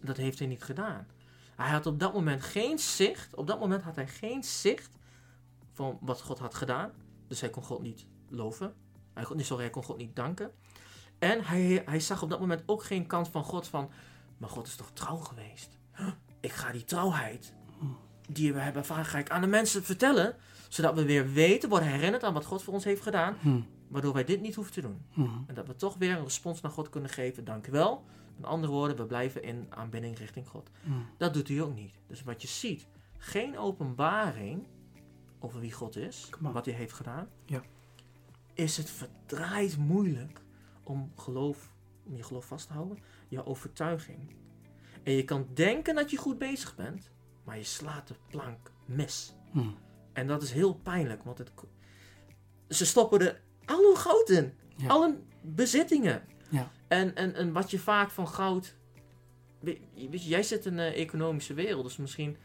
Dat heeft hij niet gedaan. Hij had op dat moment geen zicht. Op dat moment had hij geen zicht van wat God had gedaan. Dus hij kon God niet loven. Hij, sorry, hij kon God niet danken. En hij, hij zag op dat moment ook geen kans van God van... Maar God is toch trouw geweest? Ik ga die trouwheid die we hebben ervaren, ga ik aan de mensen vertellen. Zodat we weer weten, worden herinnerd aan wat God voor ons heeft gedaan. Hm. Waardoor wij dit niet hoeven te doen. Hm. En dat we toch weer een respons naar God kunnen geven. Dank u wel. Met andere woorden, we blijven in aanbidding richting God. Hm. Dat doet hij ook niet. Dus wat je ziet, geen openbaring over wie God is, wat hij heeft gedaan, Ja. is het verdraaid moeilijk om, geloof, om je geloof vast te houden, je overtuiging. En je kan denken dat je goed bezig bent, maar je slaat de plank mis. Hm. En dat is heel pijnlijk, want het, ze stoppen er al hun goud in. Ja. Al hun bezittingen. Ja. En, en, en wat je vaak van goud... Weet je, weet je, jij zit in een economische wereld, dus misschien...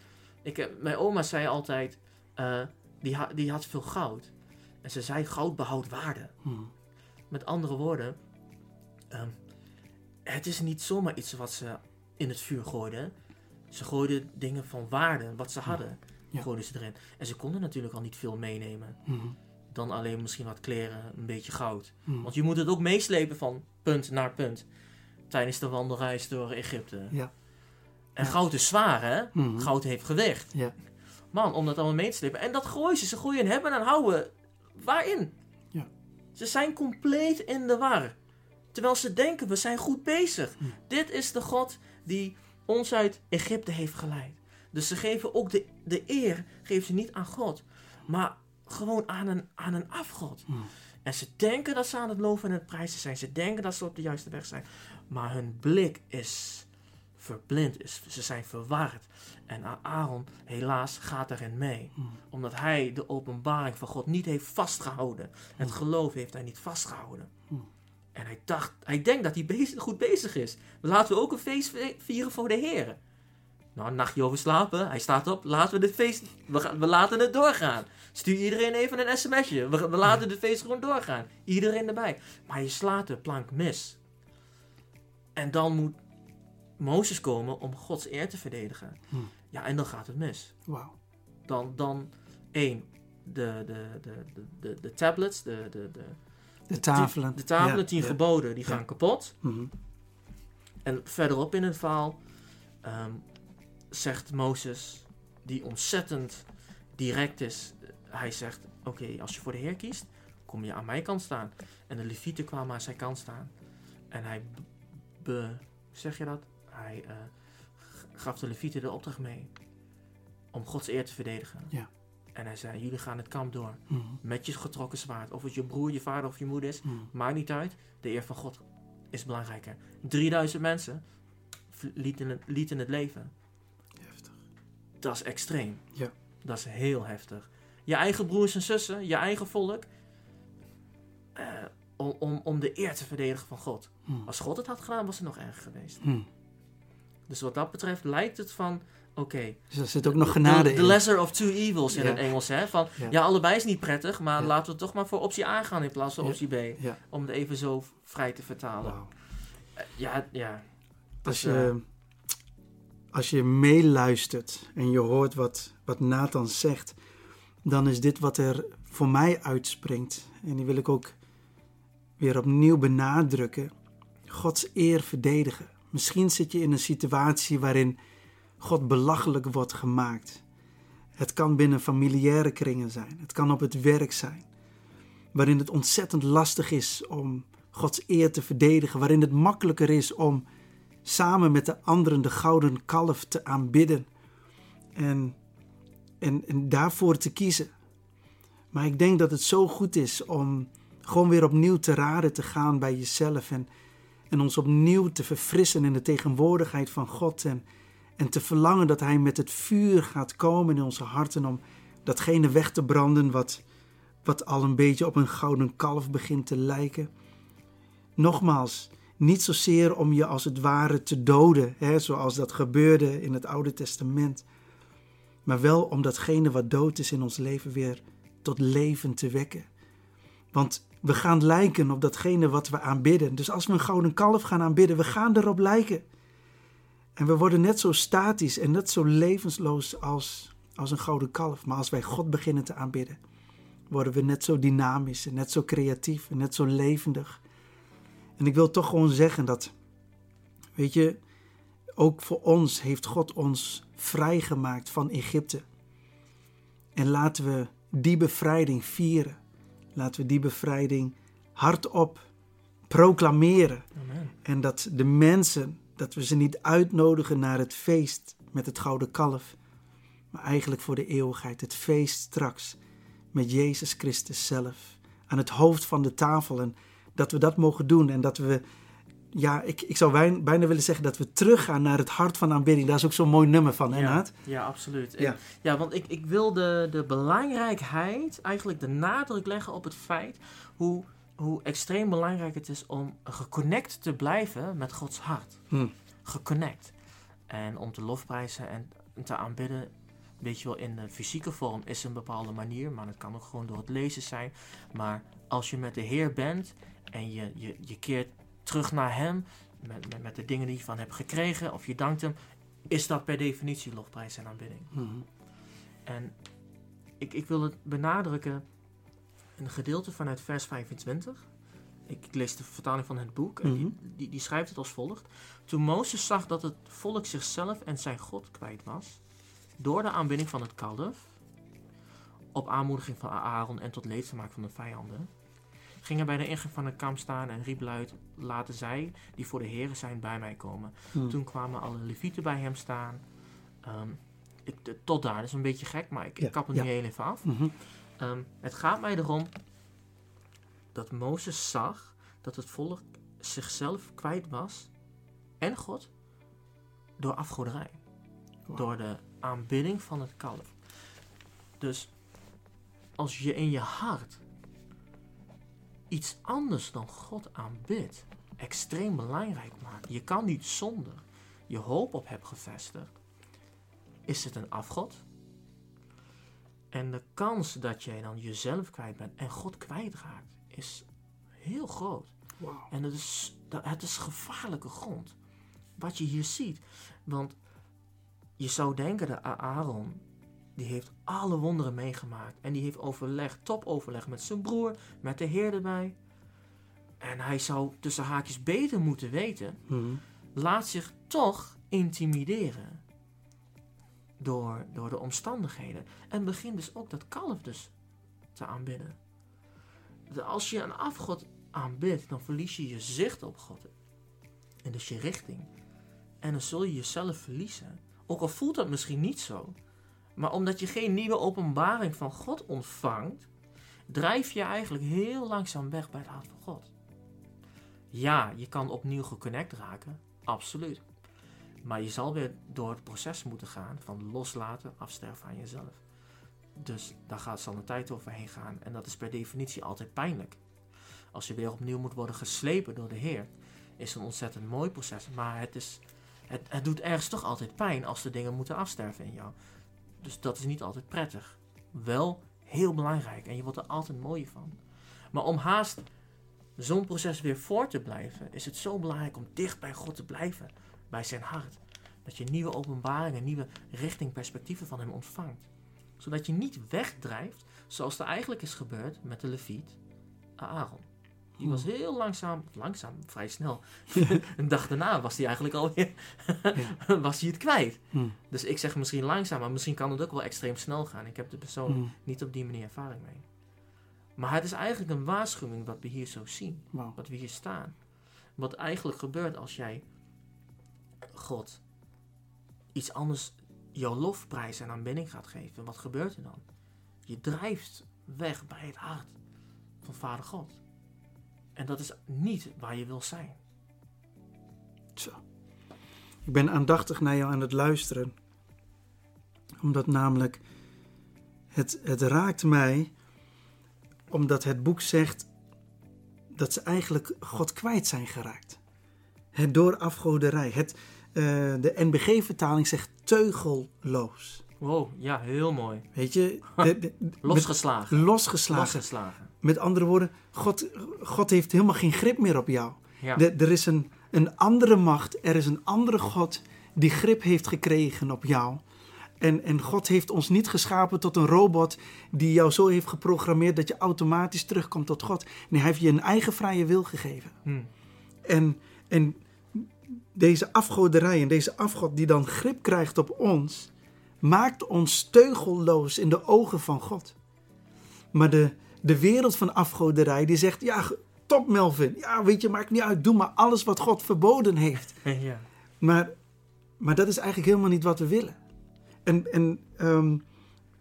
Ik heb, mijn oma zei altijd, eh, die, ha- die had veel goud. En ze zei, goud behoudt waarde. Hm. Met andere woorden, ehm, het is niet zomaar iets wat ze in het vuur gooiden. Ze gooiden dingen van waarde, wat ze hadden, Ja. gooiden ze erin. En ze konden natuurlijk al niet veel meenemen. Hm. Dan alleen misschien wat kleren, een beetje goud. Hm. Want je moet het ook meeslepen van punt naar punt. Tijdens de wandelreis door Egypte. Ja. En Ja. goud is zwaar, hè? Hm. Goud heeft gewicht. Ja. Man, om dat allemaal mee te slepen. En dat gooien ze. Ze gooien hebben en houden. Waarin? Ja. Ze zijn compleet in de war. Terwijl ze denken, we zijn goed bezig. Dit is de God die ons uit Egypte heeft geleid. Dus ze geven ook de, de eer, geven ze niet aan God. Maar gewoon aan een, aan een afgod. Hm. En ze denken dat ze aan het loven en het prijzen zijn. Ze denken dat ze op de juiste weg zijn. Maar hun blik is verblind. Is, ze zijn verward. En Aaron, helaas, gaat daarin mee. Hm. Omdat hij de openbaring van God niet heeft vastgehouden. Het geloof heeft hij niet vastgehouden. En hij dacht, hij denkt dat hij bezig, goed bezig is. Laten we ook een feest vieren voor de Heer. Nou, een nachtje over slapen. Hij staat op. Laten we dit feest... We, gaan, we laten het doorgaan. Stuur iedereen even een sms'je. We, we laten dit feest gewoon doorgaan. Iedereen erbij. Maar je slaat de plank mis. En dan moet Mozes komen om Gods eer te verdedigen. Hm. Ja, en dan gaat het mis. Wauw. Dan, dan één, de, de, de, de, de, de tablets, de, de, de, De tafelen. de tafelen, Ja, tien ja. geboden, die Ja. gaan kapot. Mhm. En verderop in het verhaal ehm, zegt Mozes, die ontzettend direct is, hij zegt: Oké, als je voor de Heer kiest, kom je aan mijn kant staan. En de Levieten kwamen aan zijn kant staan. En hij, be, zeg je dat? Hij eh, gaf de Levieten de opdracht mee om Gods eer te verdedigen. Ja. En hij zei: Jullie gaan het kamp door Mhm. met je getrokken zwaard. Of het je broer, je vader of je moeder is, Mhm. maakt niet uit. De eer van God is belangrijker. 3000 mensen lieten het, lieten het leven. Heftig. Dat is extreem. Ja. Dat is heel heftig. Je eigen broers en zussen, je eigen volk. eh, om, om, om de eer te verdedigen van God. Mhm. Als God het had gedaan, was het nog erger geweest. Dus wat dat betreft lijkt het van. Oké, Dus er zit ook nog genade the, the in. lesser of two evils in Ja. het Engels. Hè? Van, Ja. ja. allebei is niet prettig, maar Ja. laten we toch maar voor optie A gaan in plaats van optie B. Om het even zo vrij te vertalen. Eh, Ja, ja. Als Dus, je, als je meeluistert en je hoort wat, wat Nathan zegt, dan is dit wat er voor mij uitspringt. En die wil ik ook weer opnieuw benadrukken. Gods eer verdedigen. Misschien zit je in een situatie waarin God belachelijk wordt gemaakt. Het kan binnen familiaire kringen zijn. Het kan op het werk zijn. Waarin het ontzettend lastig is om Gods eer te verdedigen. Waarin het makkelijker is om samen met de anderen de gouden kalf te aanbidden. En, en, en daarvoor te kiezen. Maar ik denk dat het zo goed is om gewoon weer opnieuw te raden te gaan bij jezelf. En, en ons opnieuw te verfrissen in de tegenwoordigheid van God. En, en te verlangen dat Hij met het vuur gaat komen in onze harten om datgene weg te branden wat, wat al een beetje op een gouden kalf begint te lijken. Nogmaals, niet zozeer om je als het ware te doden, hè, zoals dat gebeurde in het Oude Testament, maar wel om datgene wat dood is in ons leven weer tot leven te wekken. Want we gaan lijken op datgene wat we aanbidden. Dus als we een gouden kalf gaan aanbidden, we gaan erop lijken. En we worden net zo statisch en net zo levensloos als, als een gouden kalf. Maar als wij God beginnen te aanbidden, worden we net zo dynamisch en net zo creatief en net zo levendig. En ik wil toch gewoon zeggen dat, weet je, ook voor ons heeft God ons vrijgemaakt van Egypte. En laten we die bevrijding vieren. Laten we die bevrijding hardop proclameren. Amen. En dat de mensen, dat we ze niet uitnodigen naar het feest met het gouden kalf, maar eigenlijk voor de eeuwigheid. Het feest straks met Jezus Christus zelf aan het hoofd van de tafel. En dat we dat mogen doen en dat we, ja, ik, ik zou bijna willen zeggen dat we teruggaan naar het hart van aanbidding. Daar is ook zo'n mooi nummer van, hè ja, ja, absoluut. Ja. Ja, ja want ik, ik wil de, de belangrijkheid, eigenlijk de nadruk leggen op het feit hoe, hoe extreem belangrijk het is om geconnect te blijven met Gods hart. Hm. Geconnect. En om te lofprijzen en te aanbidden, weet je wel, in de fysieke vorm is een bepaalde manier, maar het kan ook gewoon door het lezen zijn. Maar als je met de Heer bent en je, je, je keert terug naar Hem, met, met, met de dingen die je van hebt gekregen, of je dankt Hem, is dat per definitie lofprijs en aanbidding. Mhm. En ik, ik wil het benadrukken, een gedeelte vanuit vers 25. Ik, lees de vertaling van het boek en Mhm. die, die schrijft het als volgt. Toen Mozes zag dat het volk zichzelf en zijn God kwijt was, door de aanbidding van het kalf, op aanmoediging van Aaron en tot leedvermaak van de vijanden, ging hij bij de ingang van het kamp staan en riep luid, laten zij, die voor de Heeren zijn, bij mij komen. Hm. Toen kwamen alle levieten bij hem staan. Ehm, ik, de- tot daar, dat is een beetje gek, maar ik, Ja, ik kap het ja. nu heel even af. Mhm. Ehm, het gaat mij erom dat Mozes zag dat het volk zichzelf kwijt was en God door afgoderij. Door de aanbidding van het kalf. Dus als je in je hart iets anders dan God aanbidt, extreem belangrijk maakt, je kan niet zonder je hoop op hebt gevestigd, is het een afgod. En de kans dat jij dan jezelf kwijt bent en God kwijtraakt, is heel groot. En het is, het is gevaarlijke grond. Wat je hier ziet. Want je zou denken dat Aaron, die heeft alle wonderen meegemaakt. En die heeft overleg, topoverleg met zijn broer, met de heer erbij. En hij zou tussen haakjes beter moeten weten. Mhm. Laat zich toch intimideren. Door, door de omstandigheden. En begint dus ook dat kalf dus te aanbidden. De- Als je een afgod aanbidt, dan verlies je je zicht op God. En dus je richting. En dan zul je jezelf verliezen. Ook al voelt dat misschien niet zo. Maar omdat je geen nieuwe openbaring van God ontvangt, drijf je eigenlijk heel langzaam weg bij het hart van God. Ja, je kan opnieuw geconnect raken, absoluut. Maar je zal weer door het proces moeten gaan van loslaten, afsterven aan jezelf. Dus daar gaat, zal een tijd overheen gaan. En dat is per definitie altijd pijnlijk. Als je weer opnieuw moet worden geslepen door de Heer, is een ontzettend mooi proces. Maar het, is, het, het doet ergens toch altijd pijn als de dingen moeten afsterven in jou. Dus dat is niet altijd prettig. Wel heel belangrijk en je wordt er altijd mooier van. Maar om haast zo'n proces weer voor te blijven, is het zo belangrijk om dicht bij God te blijven, bij zijn hart. Dat je nieuwe openbaringen, nieuwe richting, perspectieven van hem ontvangt. Zodat je niet wegdrijft, zoals er eigenlijk is gebeurd met de leviet Aaron. Die was heel langzaam, langzaam, vrij snel. Een dag daarna was hij eigenlijk alweer was hij het kwijt. Mhm. Dus ik zeg misschien langzaam, maar misschien kan het ook wel extreem snel gaan. Ik heb er persoonlijk Mhm. niet op die manier ervaring mee. Maar het is eigenlijk een waarschuwing wat we hier zo zien wat we hier staan. Wat eigenlijk gebeurt als jij God iets anders jouw lofprijs en aanbidding gaat geven. Wat gebeurt er dan? Je drijft weg bij het hart van Vader God. En dat is niet waar je wil zijn. Zo. Ik ben aandachtig naar jou aan het luisteren. Omdat namelijk het, het raakt mij omdat het boek zegt dat ze eigenlijk God kwijt zijn geraakt. Het door afgoderij. Het, eh, de NBG-vertaling zegt teugelloos. Wow, ja, heel mooi. Weet je? De- de- met- Losgeslagen. losgeslagen. Met andere woorden, God, God heeft helemaal geen grip meer op jou. Ja. De- er is een, een andere macht, er is een andere God die grip heeft gekregen op jou. En, en God heeft ons niet geschapen tot een robot die jou zo heeft geprogrammeerd dat je automatisch terugkomt tot God. Nee, hij heeft je een eigen vrije wil gegeven. Hm. En, en deze afgoderij en deze afgod die dan grip krijgt op ons, maakt ons teugelloos in de ogen van God. Maar de, de wereld van afgoderij die zegt, ja, top Melvin, ja, weet je, maakt niet uit, doe maar alles wat God verboden heeft. ja. Maar, maar dat is eigenlijk helemaal niet wat we willen. En, en ehm,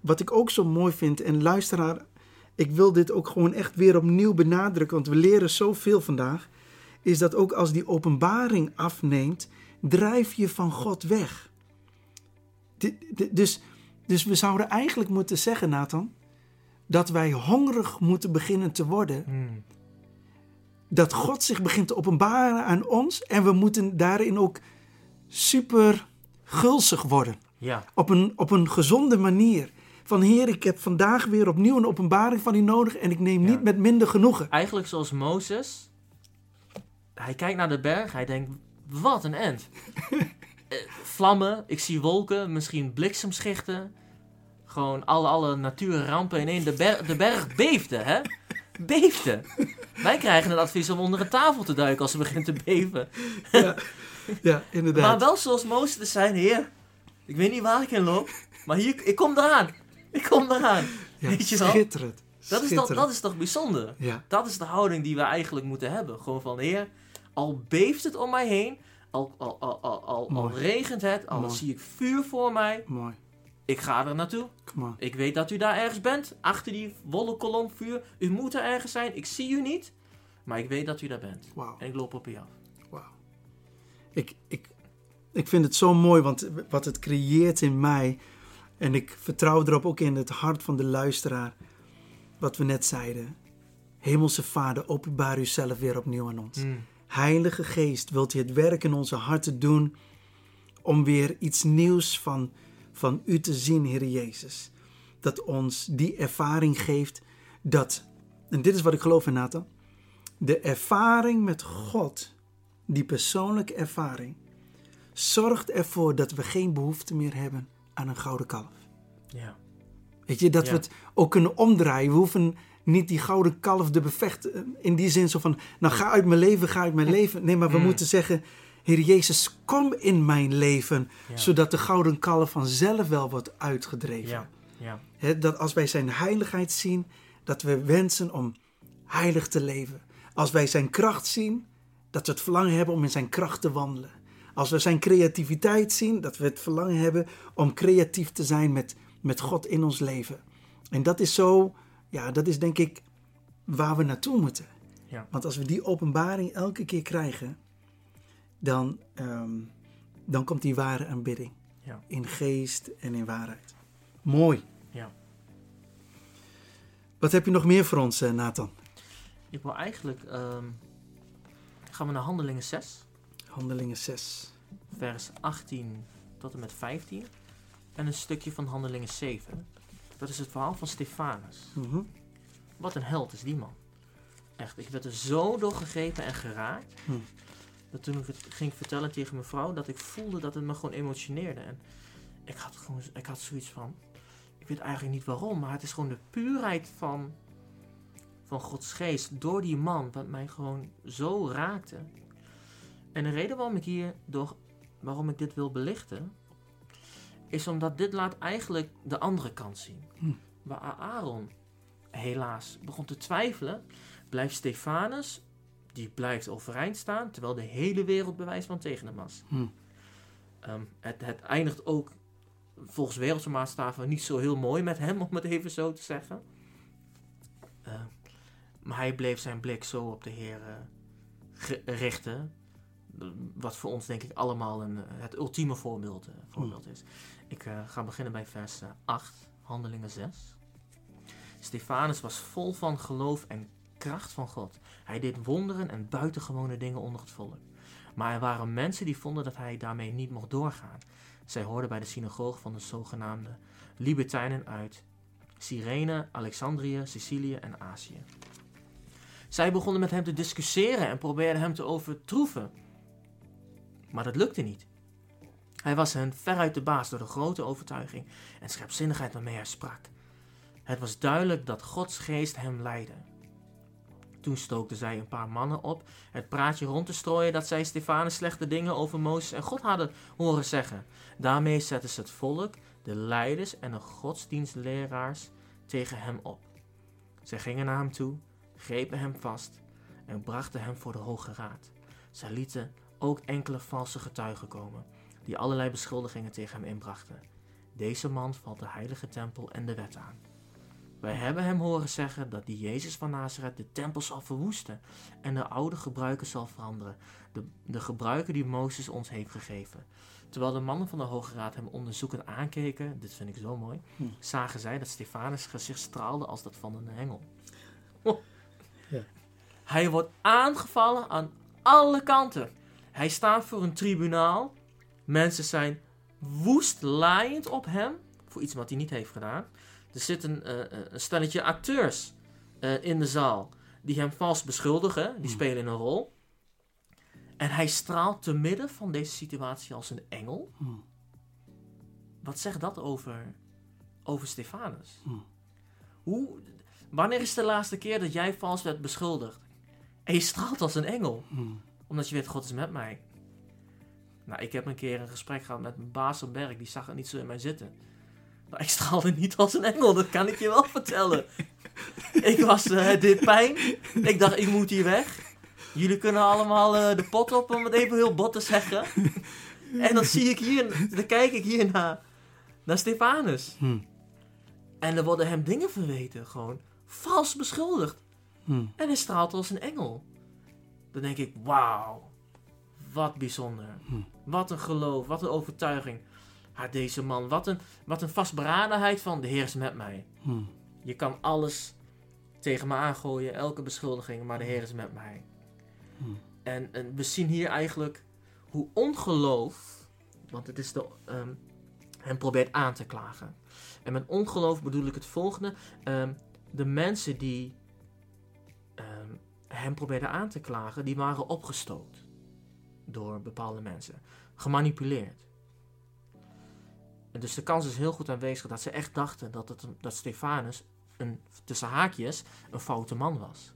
wat ik ook zo mooi vind, en luisteraar, ik wil dit ook gewoon echt weer opnieuw benadrukken, want we leren zoveel vandaag, is dat ook als die openbaring afneemt, drijf je van God weg. Dus, dus we zouden eigenlijk moeten zeggen, Nathan, dat wij hongerig moeten beginnen te worden Hm. dat God zich begint te openbaren aan ons en we moeten daarin ook super gulzig worden. ja. Op een, op een gezonde manier. Van Heer, ik heb vandaag weer opnieuw een openbaring van u nodig en ik neem Ja. niet met minder genoegen. Eigenlijk zoals Mozes. Hij kijkt naar de berg, hij denkt, wat een end. Eh, Vlammen, ik zie wolken, misschien bliksemschichten. Gewoon alle, alle natuurrampen in één. De, ber- de berg beefde, hè? Beefde. Wij krijgen het advies om onder een tafel te duiken als het begint te beven. Ja, inderdaad. Maar wel zoals Mozes te zijn, heer. Ik weet niet waar ik in loop, maar hier, ik kom eraan. Ik kom eraan. ja, weet je wel? schitterend. Dat is, toch, dat is toch bijzonder? Ja, Dat is de houding die we eigenlijk moeten hebben. Gewoon van, heer, al beeft het om mij heen, al, al, al, al, al, regent het, al zie ik vuur voor mij, mooi. ik ga er naartoe. Ik weet dat u daar ergens bent, achter die wollen kolom vuur. U moet er ergens zijn, ik zie u niet, maar ik weet dat u daar bent. Wauw. En ik loop op u af. Wauw. Ik, ik, ik vind het zo mooi, want wat het creëert in mij. En ik vertrouw erop ook in het hart van de luisteraar. Wat we net zeiden. Hemelse Vader, openbaar u zelf weer opnieuw aan ons. Mm. Heilige Geest, wilt u het werk in onze harten doen. Om weer iets nieuws van, van u te zien, Heer Jezus. Dat ons die ervaring geeft dat, en dit is wat ik geloof in Nathan, de ervaring met God, die persoonlijke ervaring, zorgt ervoor dat we geen behoefte meer hebben aan een gouden kalf. Ja. Weet je, dat Ja. we het ook kunnen omdraaien. We hoeven niet die gouden kalf te bevechten. In die zin zo van, nou ga uit mijn leven, ga uit mijn leven. Nee, maar we Mm. moeten zeggen, Heer Jezus, kom in mijn leven. Ja. Zodat de gouden kalf vanzelf wel wordt uitgedreven. Ja. Ja. Hè, dat als wij zijn heiligheid zien, dat we wensen om heilig te leven. Als wij zijn kracht zien, dat we het verlangen hebben om in zijn kracht te wandelen. Als we zijn creativiteit zien, dat we het verlangen hebben om creatief te zijn met, met God in ons leven. En dat is zo, ja, dat is denk ik waar we naartoe moeten. Ja. Want als we die openbaring elke keer krijgen, dan, ehm, dan komt die ware aanbidding. Ja. In geest en in waarheid. Mooi. Ja. Wat heb je nog meer voor ons, eh, Nathan? Ik wil eigenlijk... ehm, gaan we naar Handelingen 6. Handelingen 6. vers 18 tot en met 15. En een stukje van Handelingen 7. Dat is het verhaal van Stefanus. Mhm. Wat een held is die man. Echt, ik werd er zo door gegrepen en geraakt. Hm. Dat toen ik het ging vertellen tegen mijn vrouw, dat ik voelde dat het me gewoon emotioneerde. En ik had, gewoon, ik had zoiets van, ik weet eigenlijk niet waarom, maar het is gewoon de puurheid van, van Gods geest door die man, wat mij gewoon zo raakte. En de reden waarom ik hier, door, waarom ik dit wil belichten, is omdat dit laat eigenlijk de andere kant zien. Hm. Waar Aaron helaas begon te twijfelen, blijft Stefanus, die blijft overeind staan, terwijl de hele wereld bewijs van tegen hem was. Hm. Ehm, het, het eindigt ook volgens wereldse maatstaven niet zo heel mooi met hem, om het even zo te zeggen. Ehm, maar hij bleef zijn blik zo op de Heer eh, richten. Wat voor ons denk ik allemaal een, eh, het ultieme voorbeeld, eh, voorbeeld is. Ik eh, ga beginnen bij vers eh, 8, handelingen 6. Stefanus was vol van geloof en kracht van God. Hij deed wonderen en buitengewone dingen onder het volk. Maar er waren mensen die vonden dat hij daarmee niet mocht doorgaan. Zij hoorden bij de synagoge van de zogenaamde Libertijnen uit Cyrene, Alexandrië, Sicilië en Azië. Zij begonnen met hem te discussiëren en probeerden hem te overtroeven. Maar dat lukte niet. Hij was hen veruit de baas door de grote overtuiging en scherpzinnigheid waarmee hij sprak. Het was duidelijk dat Gods geest hem leidde. Toen stookten zij een paar mannen op het praatje rond te strooien dat zij Stefanus slechte dingen over Mozes en God hadden horen zeggen. Daarmee zetten ze het volk, de leiders en de godsdienstleraars tegen hem op. Zij gingen naar hem toe, grepen hem vast en brachten hem voor de Hoge Raad. Zij lieten ook enkele valse getuigen komen, die allerlei beschuldigingen tegen hem inbrachten. Deze man valt de heilige tempel en de wet aan. Wij hebben hem horen zeggen dat die Jezus van Nazareth de tempel zal verwoesten en de oude gebruiken zal veranderen, de, de gebruiken die Mozes ons heeft gegeven. Terwijl de mannen van de Hoge Raad hem onderzoekend aankeken, dit vind ik zo mooi, Hm. zagen zij dat Stefanus gezicht straalde als dat van een engel. Oh. Ja. Hij wordt aangevallen aan alle kanten. Hij staat voor een tribunaal. Mensen zijn woest laaiend op hem voor iets wat hij niet heeft gedaan. Er zitten eh, eh, een stelletje acteurs eh, in de zaal die hem vals beschuldigen. Die Hmm. spelen een rol. En hij straalt te midden van deze situatie als een engel. Hm. Wat zegt dat over, over Stefanus? Hm. Hoe, wanneer is de laatste keer dat jij vals werd beschuldigd? En je straalt als een engel, omdat je weet, God is met mij. Nou, ik heb een keer een gesprek gehad met mijn baas op werk, die zag het niet zo in mij zitten. Maar ik straalde niet als een engel, dat kan ik je wel vertellen. ik was eh, dit pijn, ik dacht, ik moet hier weg. Jullie kunnen allemaal eh, de pot op, om het even heel bot te zeggen. En dan zie ik hier, dan kijk ik hier naar, naar Stefanus. Hm. En er worden hem dingen verweten, gewoon vals beschuldigd. Hm. En hij straalt als een engel. Dan denk ik, wauw, wat bijzonder. Hm. Wat een geloof, wat een overtuiging. Ha, deze man, wat een, wat een vastberadenheid van de Heer is met mij. Hm. Je kan alles tegen me aangooien, elke beschuldiging, maar de Heer is met mij. Hm. En, en we zien hier eigenlijk hoe ongeloof, want het is de, ehm, hem probeert aan te klagen. En met ongeloof bedoel ik het volgende. Ehm, de mensen die ehm, hem probeerden aan te klagen, die waren opgestoot door bepaalde mensen. Gemanipuleerd. En dus de kans is heel goed aanwezig dat ze echt dachten dat, het, dat Stefanus een, tussen haakjes, een foute man was.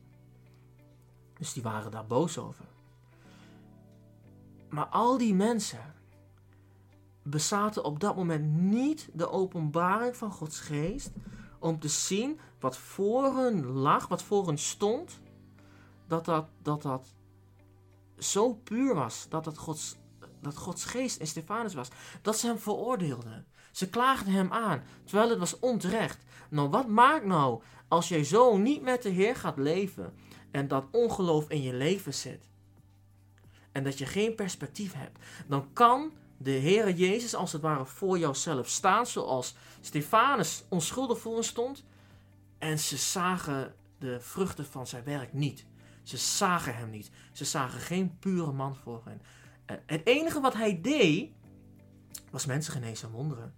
Dus die waren daar boos over. Maar al die mensen bezaten op dat moment niet de openbaring van Gods geest om te zien wat voor hun lag, wat voor hun stond, dat dat, dat, dat zo puur was, dat, het Gods, dat Gods geest in Stefanus was, dat ze hem veroordeelden. Ze klaagden hem aan, terwijl het was onterecht. Nou, wat maakt nou als jij zo niet met de Heer gaat leven en dat ongeloof in je leven zit? En dat je geen perspectief hebt, dan kan de Heere Jezus als het ware voor jouzelf staan, zoals Stefanus onschuldig voor hen stond. En ze zagen de vruchten van zijn werk niet. Ze zagen hem niet. Ze zagen geen pure man voor hen. Het enige wat hij deed, was mensen genezen en wonderen.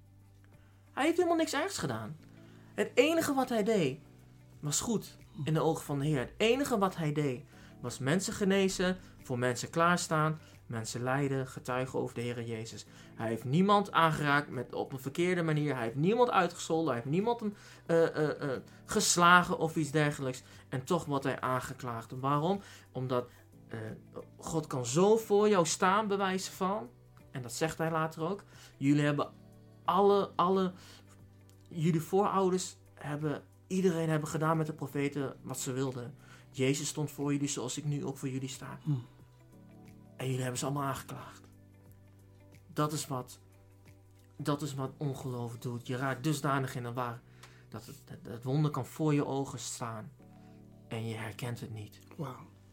Hij heeft helemaal niks ergs gedaan. Het enige wat hij deed, was goed in de ogen van de Heer. Het enige wat hij deed, was mensen genezen, voor mensen klaarstaan, mensen leiden, getuigen over de Heer Jezus. Hij heeft niemand aangeraakt met, op een verkeerde manier. Hij heeft niemand uitgescholden. Hij heeft niemand uh, uh, uh, geslagen of iets dergelijks. En toch wordt hij aangeklaagd. Waarom? Omdat God kan zo voor jou staan, bewijzen van. En dat zegt hij later ook. Jullie hebben alle, alle, jullie voorouders hebben, iedereen hebben gedaan met de profeten wat ze wilden. Jezus stond voor jullie zoals ik nu ook voor jullie sta. Hm. En jullie hebben ze allemaal aangeklaagd. Dat is wat, dat is wat ongeloof doet. Je raakt dusdanig in de war dat het, het wonder kan voor je ogen staan. En je herkent het niet.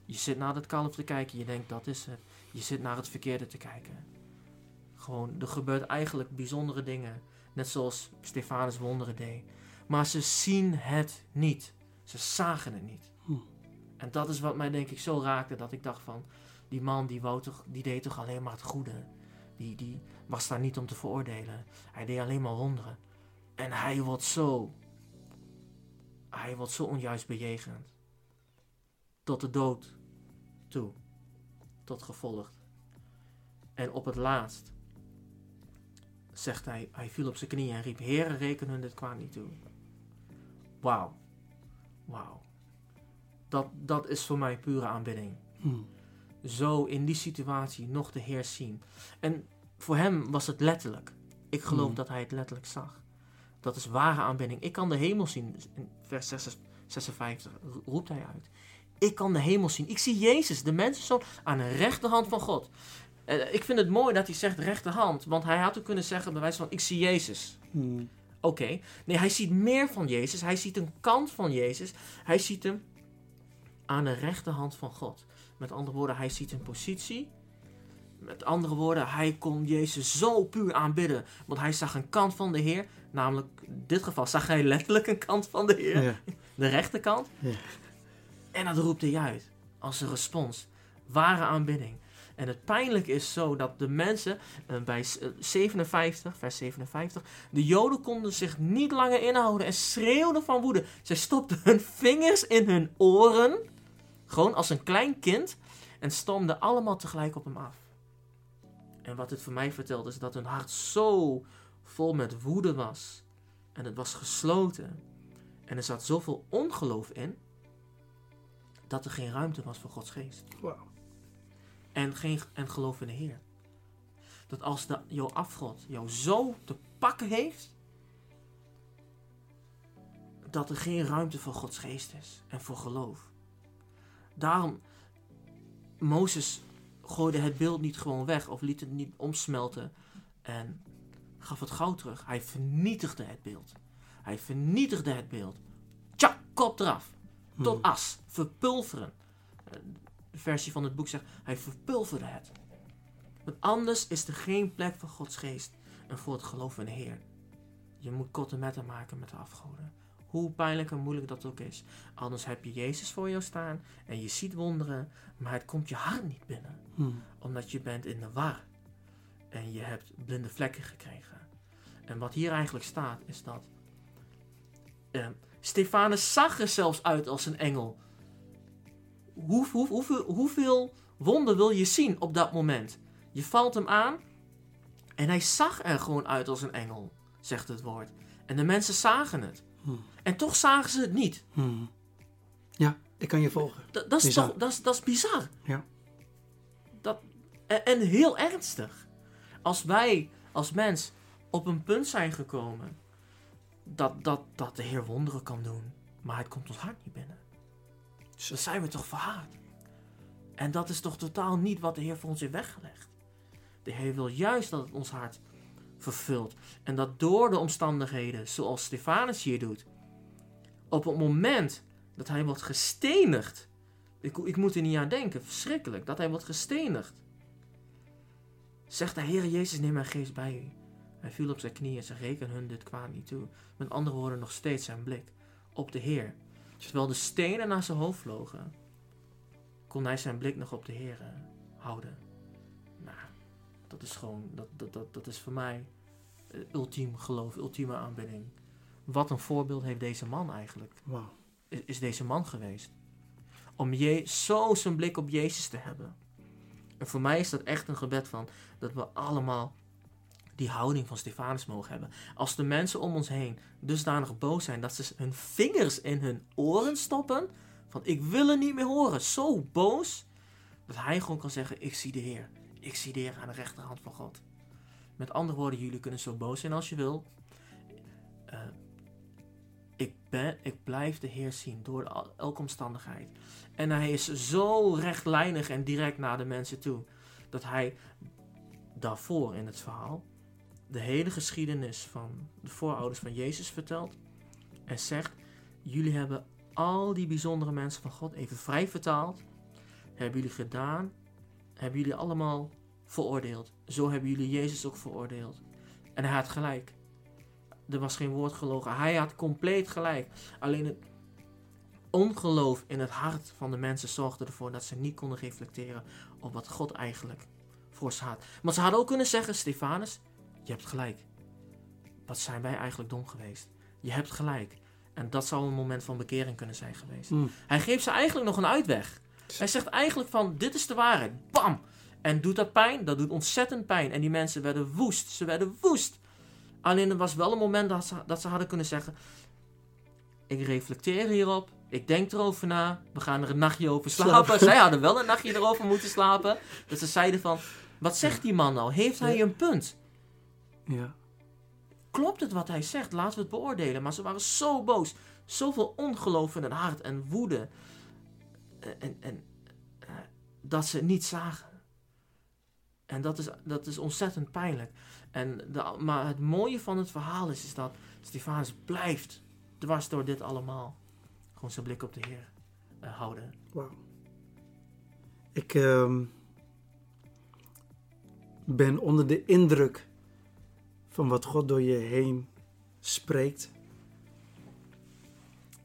Je zit naar het kalf te kijken, je denkt dat is het. Je zit naar het verkeerde te kijken. Gewoon, er gebeurt eigenlijk bijzondere dingen. Net zoals Stefanus wonderen deed. Maar ze zien het niet. Ze zagen het niet. Hm. En dat is wat mij denk ik zo raakte. Dat ik dacht van, die man die, wou toch, die deed toch alleen maar het goede. Die, die was daar niet om te veroordelen. Hij deed alleen maar wonderen. En hij wordt zo, hij wordt zo onjuist bejegend. Tot de dood toe. Tot gevolgd. En op het laatst zegt hij, hij viel op zijn knieën en riep, Heere, reken hun dit kwaad niet toe. Wauw. Wauw. Dat, dat is voor mij pure aanbidding. Hm. Zo in die situatie nog de Heer zien. En voor hem was het letterlijk. Ik geloof Hmm. dat hij het letterlijk zag. Dat is ware aanbidding. Ik kan de hemel zien. In vers 56 roept hij uit. Ik kan de hemel zien. Ik zie Jezus, de mensenzoon, aan de rechterhand van God. Eh, ik vind het mooi dat hij zegt rechterhand. Want hij had ook kunnen zeggen bij wijze van ik zie Jezus. Hm. Oké. Nee, hij ziet meer van Jezus. Hij ziet een kant van Jezus. Hij ziet hem aan de rechterhand van God. Met andere woorden, hij ziet een positie. Met andere woorden, hij kon Jezus zo puur aanbidden. Want hij zag een kant van de Heer. Namelijk, in dit geval zag hij letterlijk een kant van de Heer. Ja. De rechterkant. Ja. En dat roept hij uit. Als een respons. Ware aanbidding. En het pijnlijke is zo dat de mensen eh, bij s- eh, 57, vers 57, de Joden konden zich niet langer inhouden en schreeuwden van woede. Zij stopten hun vingers in hun oren, gewoon als een klein kind, en stormden allemaal tegelijk op hem af. En wat dit voor mij vertelt is dat hun hart zo vol met woede was. En het was gesloten. En er zat zoveel ongeloof in, dat er geen ruimte was voor Gods geest en, geen, en geloof in de Heer. Dat als de, jouw afgod jou zo te pakken heeft, dat er geen ruimte voor Gods geest is en voor geloof. Daarom, Mozes gooide het beeld niet gewoon weg of liet het niet omsmelten en gaf het goud terug. Hij vernietigde het beeld. Hij vernietigde het beeld. Tjak, kop eraf. Tot Hm. as. Verpulveren. De versie van het boek zegt, hij verpulverde het. Want anders is er geen plek voor Gods geest en voor het geloof in de Heer. Je moet kotten met maken met de afgoden. Hoe pijnlijk en moeilijk dat ook is. Anders heb je Jezus voor jou staan en je ziet wonderen, maar het komt je hart niet binnen. Hm. Omdat je bent in de war. En je hebt blinde vlekken gekregen. En wat hier eigenlijk staat is dat eh, Stefanus zag er zelfs uit als een engel. Hoe, hoe, hoeveel, hoeveel wonder wil je zien op dat moment? Je valt hem aan en hij zag er gewoon uit als een engel, zegt het woord. En de mensen zagen het. Hmm. En toch zagen ze het niet. Hmm. Ja, ik kan je volgen. Dat, dat, is, Bizar. toch, dat, is, dat is bizar. Ja. Dat, en, en heel ernstig. Als wij als mens op een punt zijn gekomen dat, dat, dat de Heer wonderen kan doen, maar het komt ons hart niet binnen. Dan zijn we toch verhaard. En dat is toch totaal niet wat de Heer voor ons heeft weggelegd. De Heer wil juist dat het ons hart vervult. En dat door de omstandigheden, zoals Stefanus hier doet, op het moment dat hij wordt gestenigd. Ik, ik moet er niet aan denken, verschrikkelijk, dat hij wordt gestenigd. Zegt de Heer Jezus, neem mijn geest bij u. Hij viel op zijn knieën en zei, reken hun dit kwaad niet toe. Met andere woorden, nog steeds zijn blik op de Heer. Terwijl de stenen naar zijn hoofd vlogen, kon hij zijn blik nog op de Heer eh, houden. Nou, dat is gewoon, dat, dat, dat, dat is voor mij eh, ultiem geloof, ultieme aanbidding. Wat een voorbeeld heeft deze man eigenlijk is, is deze man geweest. Om je, zo zijn blik op Jezus te hebben. En voor mij is dat echt een gebed van dat we allemaal die houding van Stefanus mogen hebben. Als de mensen om ons heen dusdanig boos zijn dat ze hun vingers in hun oren stoppen. Van ik wil er niet meer horen. Zo boos. Dat hij gewoon kan zeggen ik zie de Heer. Ik zie de Heer aan de rechterhand van God. Met andere woorden, jullie kunnen zo boos zijn als je wil. Eh, ik blijf de Heer zien door elke omstandigheid. En hij is zo rechtlijnig en direct naar de mensen toe. Dat hij daarvoor in het verhaal de hele geschiedenis van de voorouders van Jezus vertelt. En zegt, jullie hebben al die bijzondere mensen van God even vrij vertaald. Hebben jullie gedaan. Hebben jullie allemaal veroordeeld. Zo hebben jullie Jezus ook veroordeeld. En hij had gelijk. Er was geen woord gelogen. Hij had compleet gelijk. Alleen het ongeloof in het hart van de mensen zorgde ervoor dat ze niet konden reflecteren op wat God eigenlijk voor ze had. Maar ze hadden ook kunnen zeggen: Stefanus, je hebt gelijk. Wat zijn wij eigenlijk dom geweest? Je hebt gelijk. En dat zou een moment van bekering kunnen zijn geweest. Hmm. Hij geeft ze eigenlijk nog een uitweg. Hij zegt eigenlijk van, dit is de waarheid. Bam! En doet dat pijn? Dat doet ontzettend pijn. En die mensen werden woest. Ze werden woest. Alleen er was wel een moment dat ze, dat ze hadden kunnen zeggen... Ik reflecteer hierop. Ik denk erover na. We gaan er een nachtje over slapen. Slapen. Zij hadden wel een nachtje erover moeten slapen. Dat ze zeiden van... Wat zegt die man nou? Heeft hij een punt? Ja. klopt het wat hij zegt? Laten we het beoordelen. Maar ze waren zo boos. Zoveel ongeloof in het hart en woede. Eh, En, en, eh, dat ze het niet zagen. En dat is, dat is ontzettend pijnlijk. En de, maar het mooie van het verhaal is, is dat Stefanus blijft dwars door dit allemaal. Gewoon zijn blik op de Heer eh, houden. Ik ehm, ben onder de indruk van wat God door je heen spreekt.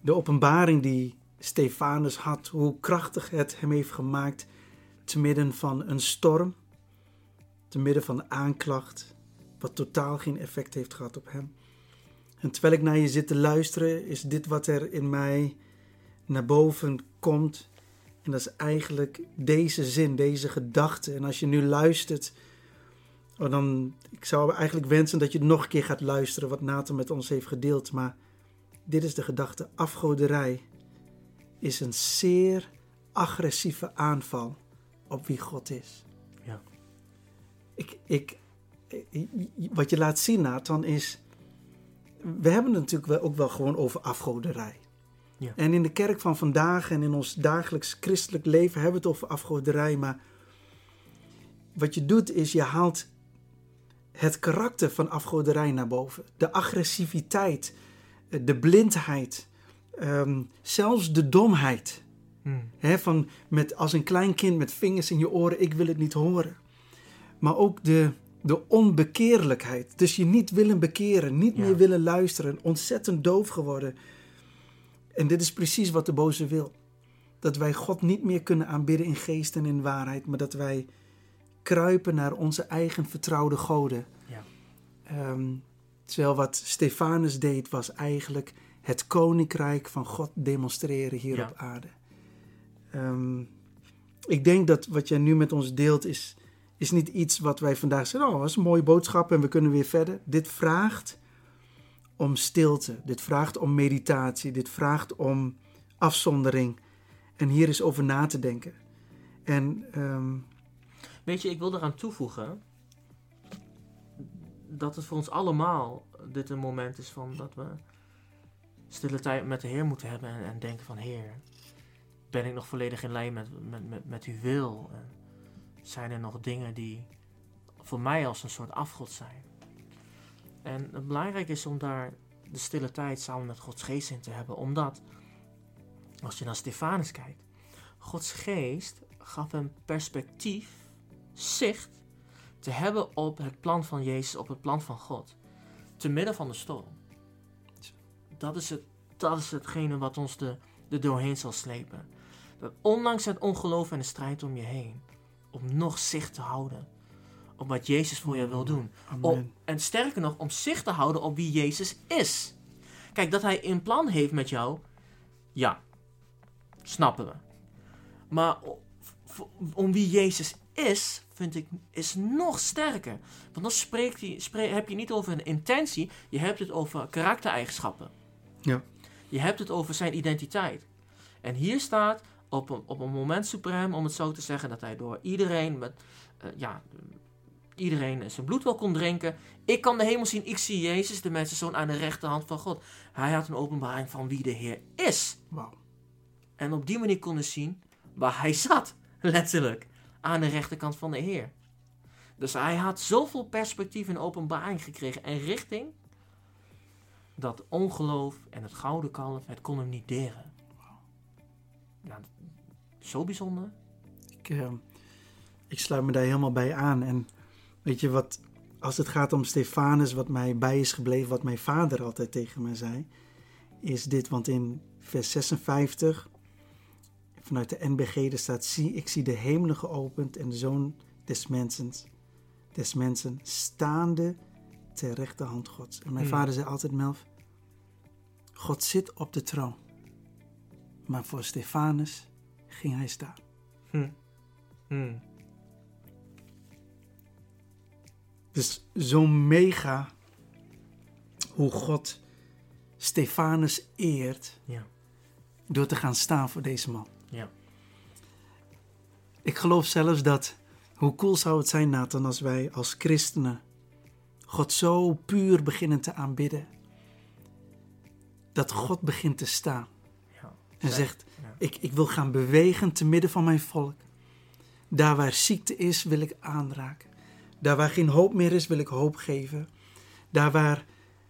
De openbaring die Stefanus had, hoe krachtig het hem heeft gemaakt te midden van een storm, te midden van aanklacht, wat totaal geen effect heeft gehad op hem. En terwijl ik naar je zit te luisteren, is dit wat er in mij naar boven komt. En dat is eigenlijk deze zin, deze gedachte. En als je nu luistert, oh dan, ik zou eigenlijk wensen dat je nog een keer gaat luisteren wat Nathan met ons heeft gedeeld. Maar dit is de gedachte. Afgoderij is een zeer agressieve aanval op wie God is. Ja. Ik, ik, wat je laat zien, Nathan, is... We hebben het natuurlijk wel, ook wel gewoon over afgoderij. Ja. En in de kerk van vandaag en in ons dagelijks christelijk leven hebben we het over afgoderij. Maar wat je doet is je haalt het karakter van afgoderij naar boven. De agressiviteit, eh, de blindheid, ehm, zelfs de domheid. Hmm. Van met, als een klein kind met vingers in je oren, ik wil het niet horen. Maar ook de, de onbekeerlijkheid. Dus je niet willen bekeren, niet Ja. meer willen luisteren, ontzettend doof geworden. En dit is precies wat de boze wil. Dat wij God niet meer kunnen aanbidden in geest en in waarheid, maar dat wij kruipen naar onze eigen vertrouwde goden. Ja. Ehm, Terwijl wat Stefanus deed was eigenlijk het koninkrijk van God demonstreren hier Ja. op aarde. Ehm, ik denk dat wat jij nu met ons deelt is, is niet iets wat wij vandaag zeggen, oh, dat is een mooie boodschap en we kunnen weer verder. Dit vraagt om stilte, dit vraagt om meditatie, dit vraagt om afzondering. En hier is over na te denken. En ehm, Weet je, ik wil eraan toevoegen dat het voor ons allemaal dit een moment is van dat we stille tijd met de Heer moeten hebben en, en denken van Heer, ben ik nog volledig in lijn met, met, met, met uw wil? En zijn er nog dingen die voor mij als een soort afgod zijn? En het belangrijk is om daar de stille tijd samen met Gods geest in te hebben, omdat als je naar Stefanus kijkt, Gods geest gaf hem perspectief, zicht te hebben op het plan van Jezus, op het plan van God. Te midden van de storm. Dat is, het, dat is hetgene wat ons de, doorheen zal slepen. Ondanks het ongeloof en de strijd om je heen, om nog zicht te houden op wat Jezus voor je wil doen. amen. Om, en sterker nog, om zicht te houden op wie Jezus is. Kijk, dat hij een plan heeft met jou, ja, snappen we. Maar om wie Jezus is, vind ik, is nog sterker. Want dan spreekt hij, heb je niet over een intentie, je hebt het over karaktereigenschappen. Ja. Je hebt het over zijn identiteit. En hier staat op een, op een moment suprem, om het zo te zeggen, dat hij door iedereen met, eh, ja, iedereen zijn bloed wel kon drinken. Ik kan de hemel zien, ik zie Jezus, de mensenzoon aan de rechterhand van God. Hij had een openbaring van wie de Heer is. Wauw. En op die manier konden zien waar hij zat, letterlijk, aan de rechterkant van de Heer. Dus hij had zoveel perspectief en openbaring gekregen en richting, dat ongeloof en het gouden kalf, het kon hem niet deren. Ja, zo bijzonder. Ik, eh, ik sluit me daar helemaal bij aan. En weet je wat, als het gaat om Stefanus, wat mij bij is gebleven, wat mijn vader altijd tegen me zei, is dit. Want in vers 56, vanuit de NBG, er staat: Zie, ik zie de hemelen geopend en de zoon des mensen, des mensen staande ter rechterhand Gods. En mijn Hmm. vader zei altijd: Melf, God zit op de troon. Maar voor Stefanus ging hij staan. Hm. Hm. Dus zo mega hoe God Stefanus eert Ja. door te gaan staan voor deze man. Ja. Ik geloof zelfs dat, hoe cool zou het zijn Nathan als wij als christenen God zo puur beginnen te aanbidden. Dat God begint te staan. En Zeg- zegt, ik, ik wil gaan bewegen te midden van mijn volk. Daar waar ziekte is, wil ik aanraken. Daar waar geen hoop meer is, wil ik hoop geven. Daar waar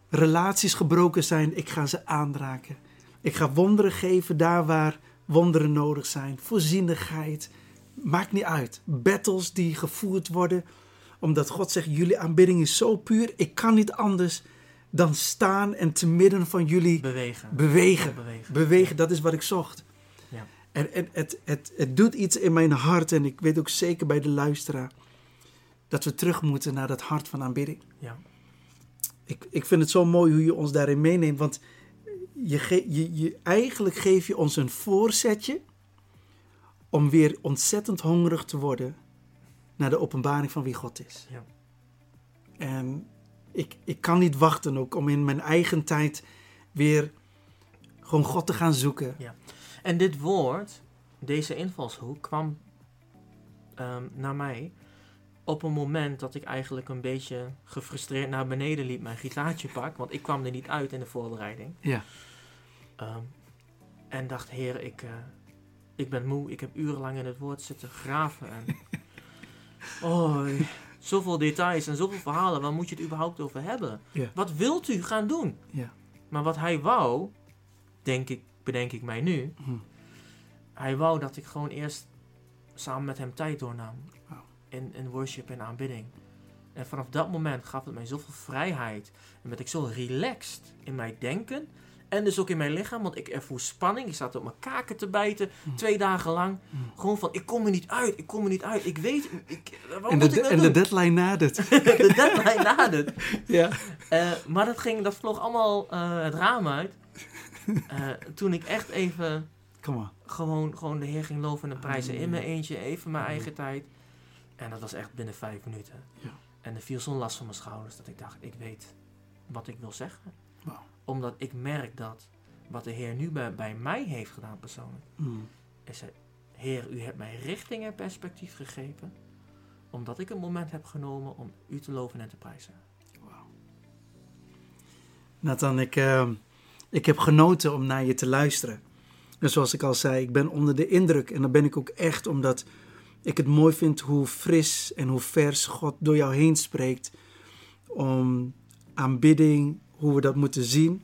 relaties gebroken zijn, ik ga ze aanraken. Ik ga wonderen geven daar waar wonderen nodig zijn. Voorzienigheid, maakt niet uit. Battles die gevoerd worden, omdat God zegt, jullie aanbidding is zo puur, ik kan niet anders dan staan en te midden van jullie Bewegen. bewegen. Bewegen. Bewegen, dat is wat ik zocht. Ja. En, en het, het, het doet iets in mijn hart. En ik weet ook zeker bij de luisteraar. Dat we terug moeten naar dat hart van aanbidding. Ja. Ik, ik vind het zo mooi hoe je ons daarin meeneemt. Want je, ge- je, je, eigenlijk geef je ons een voorzetje. Om weer ontzettend hongerig te worden. Naar de openbaring van wie God is. Ja. En ik, ik kan niet wachten ook om in mijn eigen tijd weer gewoon God te gaan zoeken. En dit woord, deze invalshoek, kwam ehm, naar mij op een moment dat ik eigenlijk een beetje gefrustreerd naar beneden liep, mijn gitaartje pak, want ik kwam er niet uit in de voorbereiding. Ja. Ehm, en dacht, heer, ik, eh, ik ben moe, ik heb urenlang in het woord zitten graven. En, oh, zoveel details en zoveel verhalen, waar moet je het überhaupt over hebben? Ja. Wat wilt u gaan doen? Ja. Maar wat hij wou, denk ik, bedenk ik mij nu, Hm. hij wou dat ik gewoon eerst samen met hem tijd doornam. In, in worship en aanbidding. En vanaf dat moment gaf het mij zoveel vrijheid. En werd ik zo relaxed in mijn denken En dus ook in mijn lichaam, want ik ervoer spanning. Ik zat op mijn kaken te bijten, twee dagen lang. Gewoon van, ik kom er niet uit, ik kom er niet uit. Ik weet, ik, wat En moet de, ik nou en de deadline nadert. de deadline nadert. ja. Eh, maar dat, ging, dat vloog allemaal eh, het raam uit. Eh, toen ik echt even gewoon, gewoon de Heer ging loven en prijzen in mijn eentje, even mijn eigen tijd. En dat was echt binnen vijf minuten. Ja. En er viel zo'n last van mijn schouders dat ik dacht, ik weet wat ik wil zeggen. Wauw. Omdat ik merk dat wat de Heer nu bij, bij mij heeft gedaan persoonlijk, Mm. is het, Heer, u hebt mij richting en perspectief gegeven, omdat ik een moment heb genomen om u te loven en te prijzen. Nathan, ik, eh, ik heb genoten om naar je te luisteren. En zoals ik al zei, ik ben onder de indruk. En dat ben ik ook echt omdat ik het mooi vind hoe fris en hoe vers God door jou heen spreekt. Om aanbidding, hoe we dat moeten zien.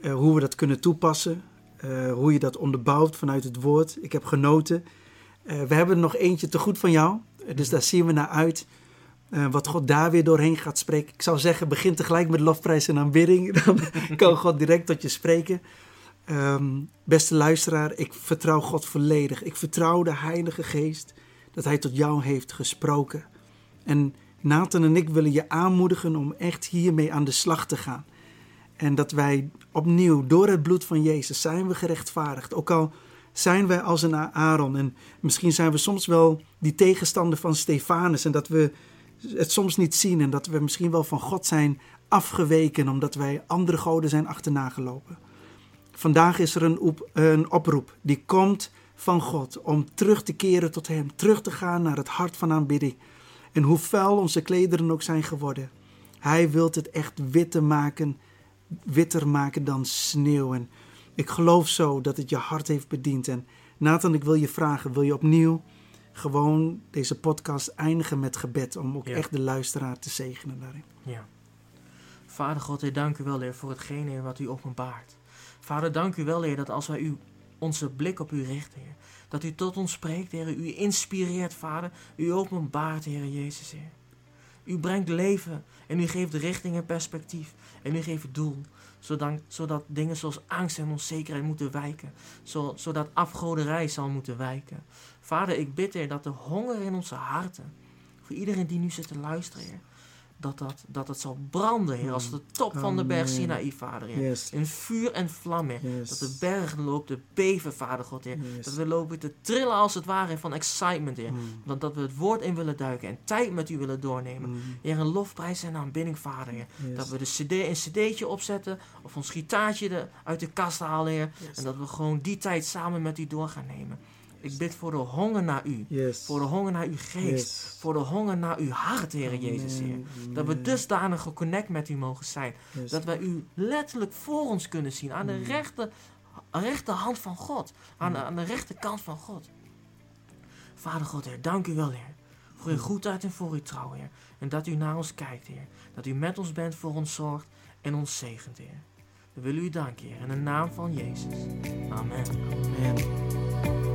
eh, hoe we dat kunnen toepassen. eh, hoe je dat onderbouwt vanuit het woord. Ik heb genoten. Eh, we hebben er nog eentje te goed van jou. dus daar zien we naar uit. Wat God daar weer doorheen gaat spreken. Ik zou zeggen, begin tegelijk met lofprijs en aanbidding. Dan kan God direct tot je spreken. Ehm, beste luisteraar, ik vertrouw God volledig. Ik vertrouw de Heilige Geest dat Hij tot jou heeft gesproken. En Nathan en ik willen je aanmoedigen om echt hiermee aan de slag te gaan. En dat wij opnieuw, door het bloed van Jezus, zijn we gerechtvaardigd. Ook al zijn wij als een Aaron. En misschien zijn we soms wel die tegenstander van Stefanus. En dat we het soms niet zien. En dat we misschien wel van God zijn afgeweken. Omdat wij andere goden zijn achterna gelopen. Vandaag is er een, oep- een oproep die komt van God om terug te keren tot Hem, terug te gaan naar het hart van aanbidding. En hoe vuil onze klederen ook zijn geworden, Hij wil het echt witter maken, witter maken dan sneeuw. En ik geloof zo dat het je hart heeft bediend. En Nathan, ik wil je vragen, wil je opnieuw gewoon deze podcast eindigen met gebed om ook Ja. echt de luisteraar te zegenen daarin? Ja. Vader God, Heer, dank u wel, Heer, voor hetgeen, Heer, wat u openbaart. Vader, dank u wel, Heer, dat als wij u, onze blik op u richten, Heer, dat u tot ons spreekt, Heer, u inspireert, Vader, u openbaart, Heer Jezus, Heer. U brengt leven en u geeft richting en perspectief. En u geeft doel, zodat, zodat dingen zoals angst en onzekerheid moeten wijken, zo, zodat afgoderij zal moeten wijken. Vader, ik bid, Heer, dat de honger in onze harten, voor iedereen die nu zit te luisteren, Heer, dat dat, dat het zal branden, Heer, als de top van de berg. Sinaï, Vader, Heer. Yes. In vuur en vlam, Heer. Yes. Dat de bergen lopen te beven, Vader God, Heer. Yes. Dat we lopen te trillen als het ware van excitement, Heer. Mm. Want dat we het woord in willen duiken en tijd met u willen doornemen. Mm. Heer, een lofprijs en aanbidding, Vader, Heer. Dat we de cd, een cd'tje opzetten of ons gitaartje de, uit de kast halen, Heer. En dat we gewoon die tijd samen met u door gaan nemen. Ik bid voor de honger naar u. Yes. Voor de honger naar uw geest. Yes. Voor de honger naar uw hart, Heer Jezus, Heer. Dat we dusdanig geconnect met u mogen zijn. Yes. Dat wij u letterlijk voor ons kunnen zien. Aan de Mm. rechte, rechterhand van God. Aan, de- aan de rechterkant van God. Vader God, Heer, dank u wel, Heer. Voor uw goedheid en voor uw trouw, Heer. En dat u naar ons kijkt, Heer. Dat u met ons bent, voor ons zorgt en ons zegent, Heer. We willen u danken, Heer. In de naam van Jezus. Amen. Amen.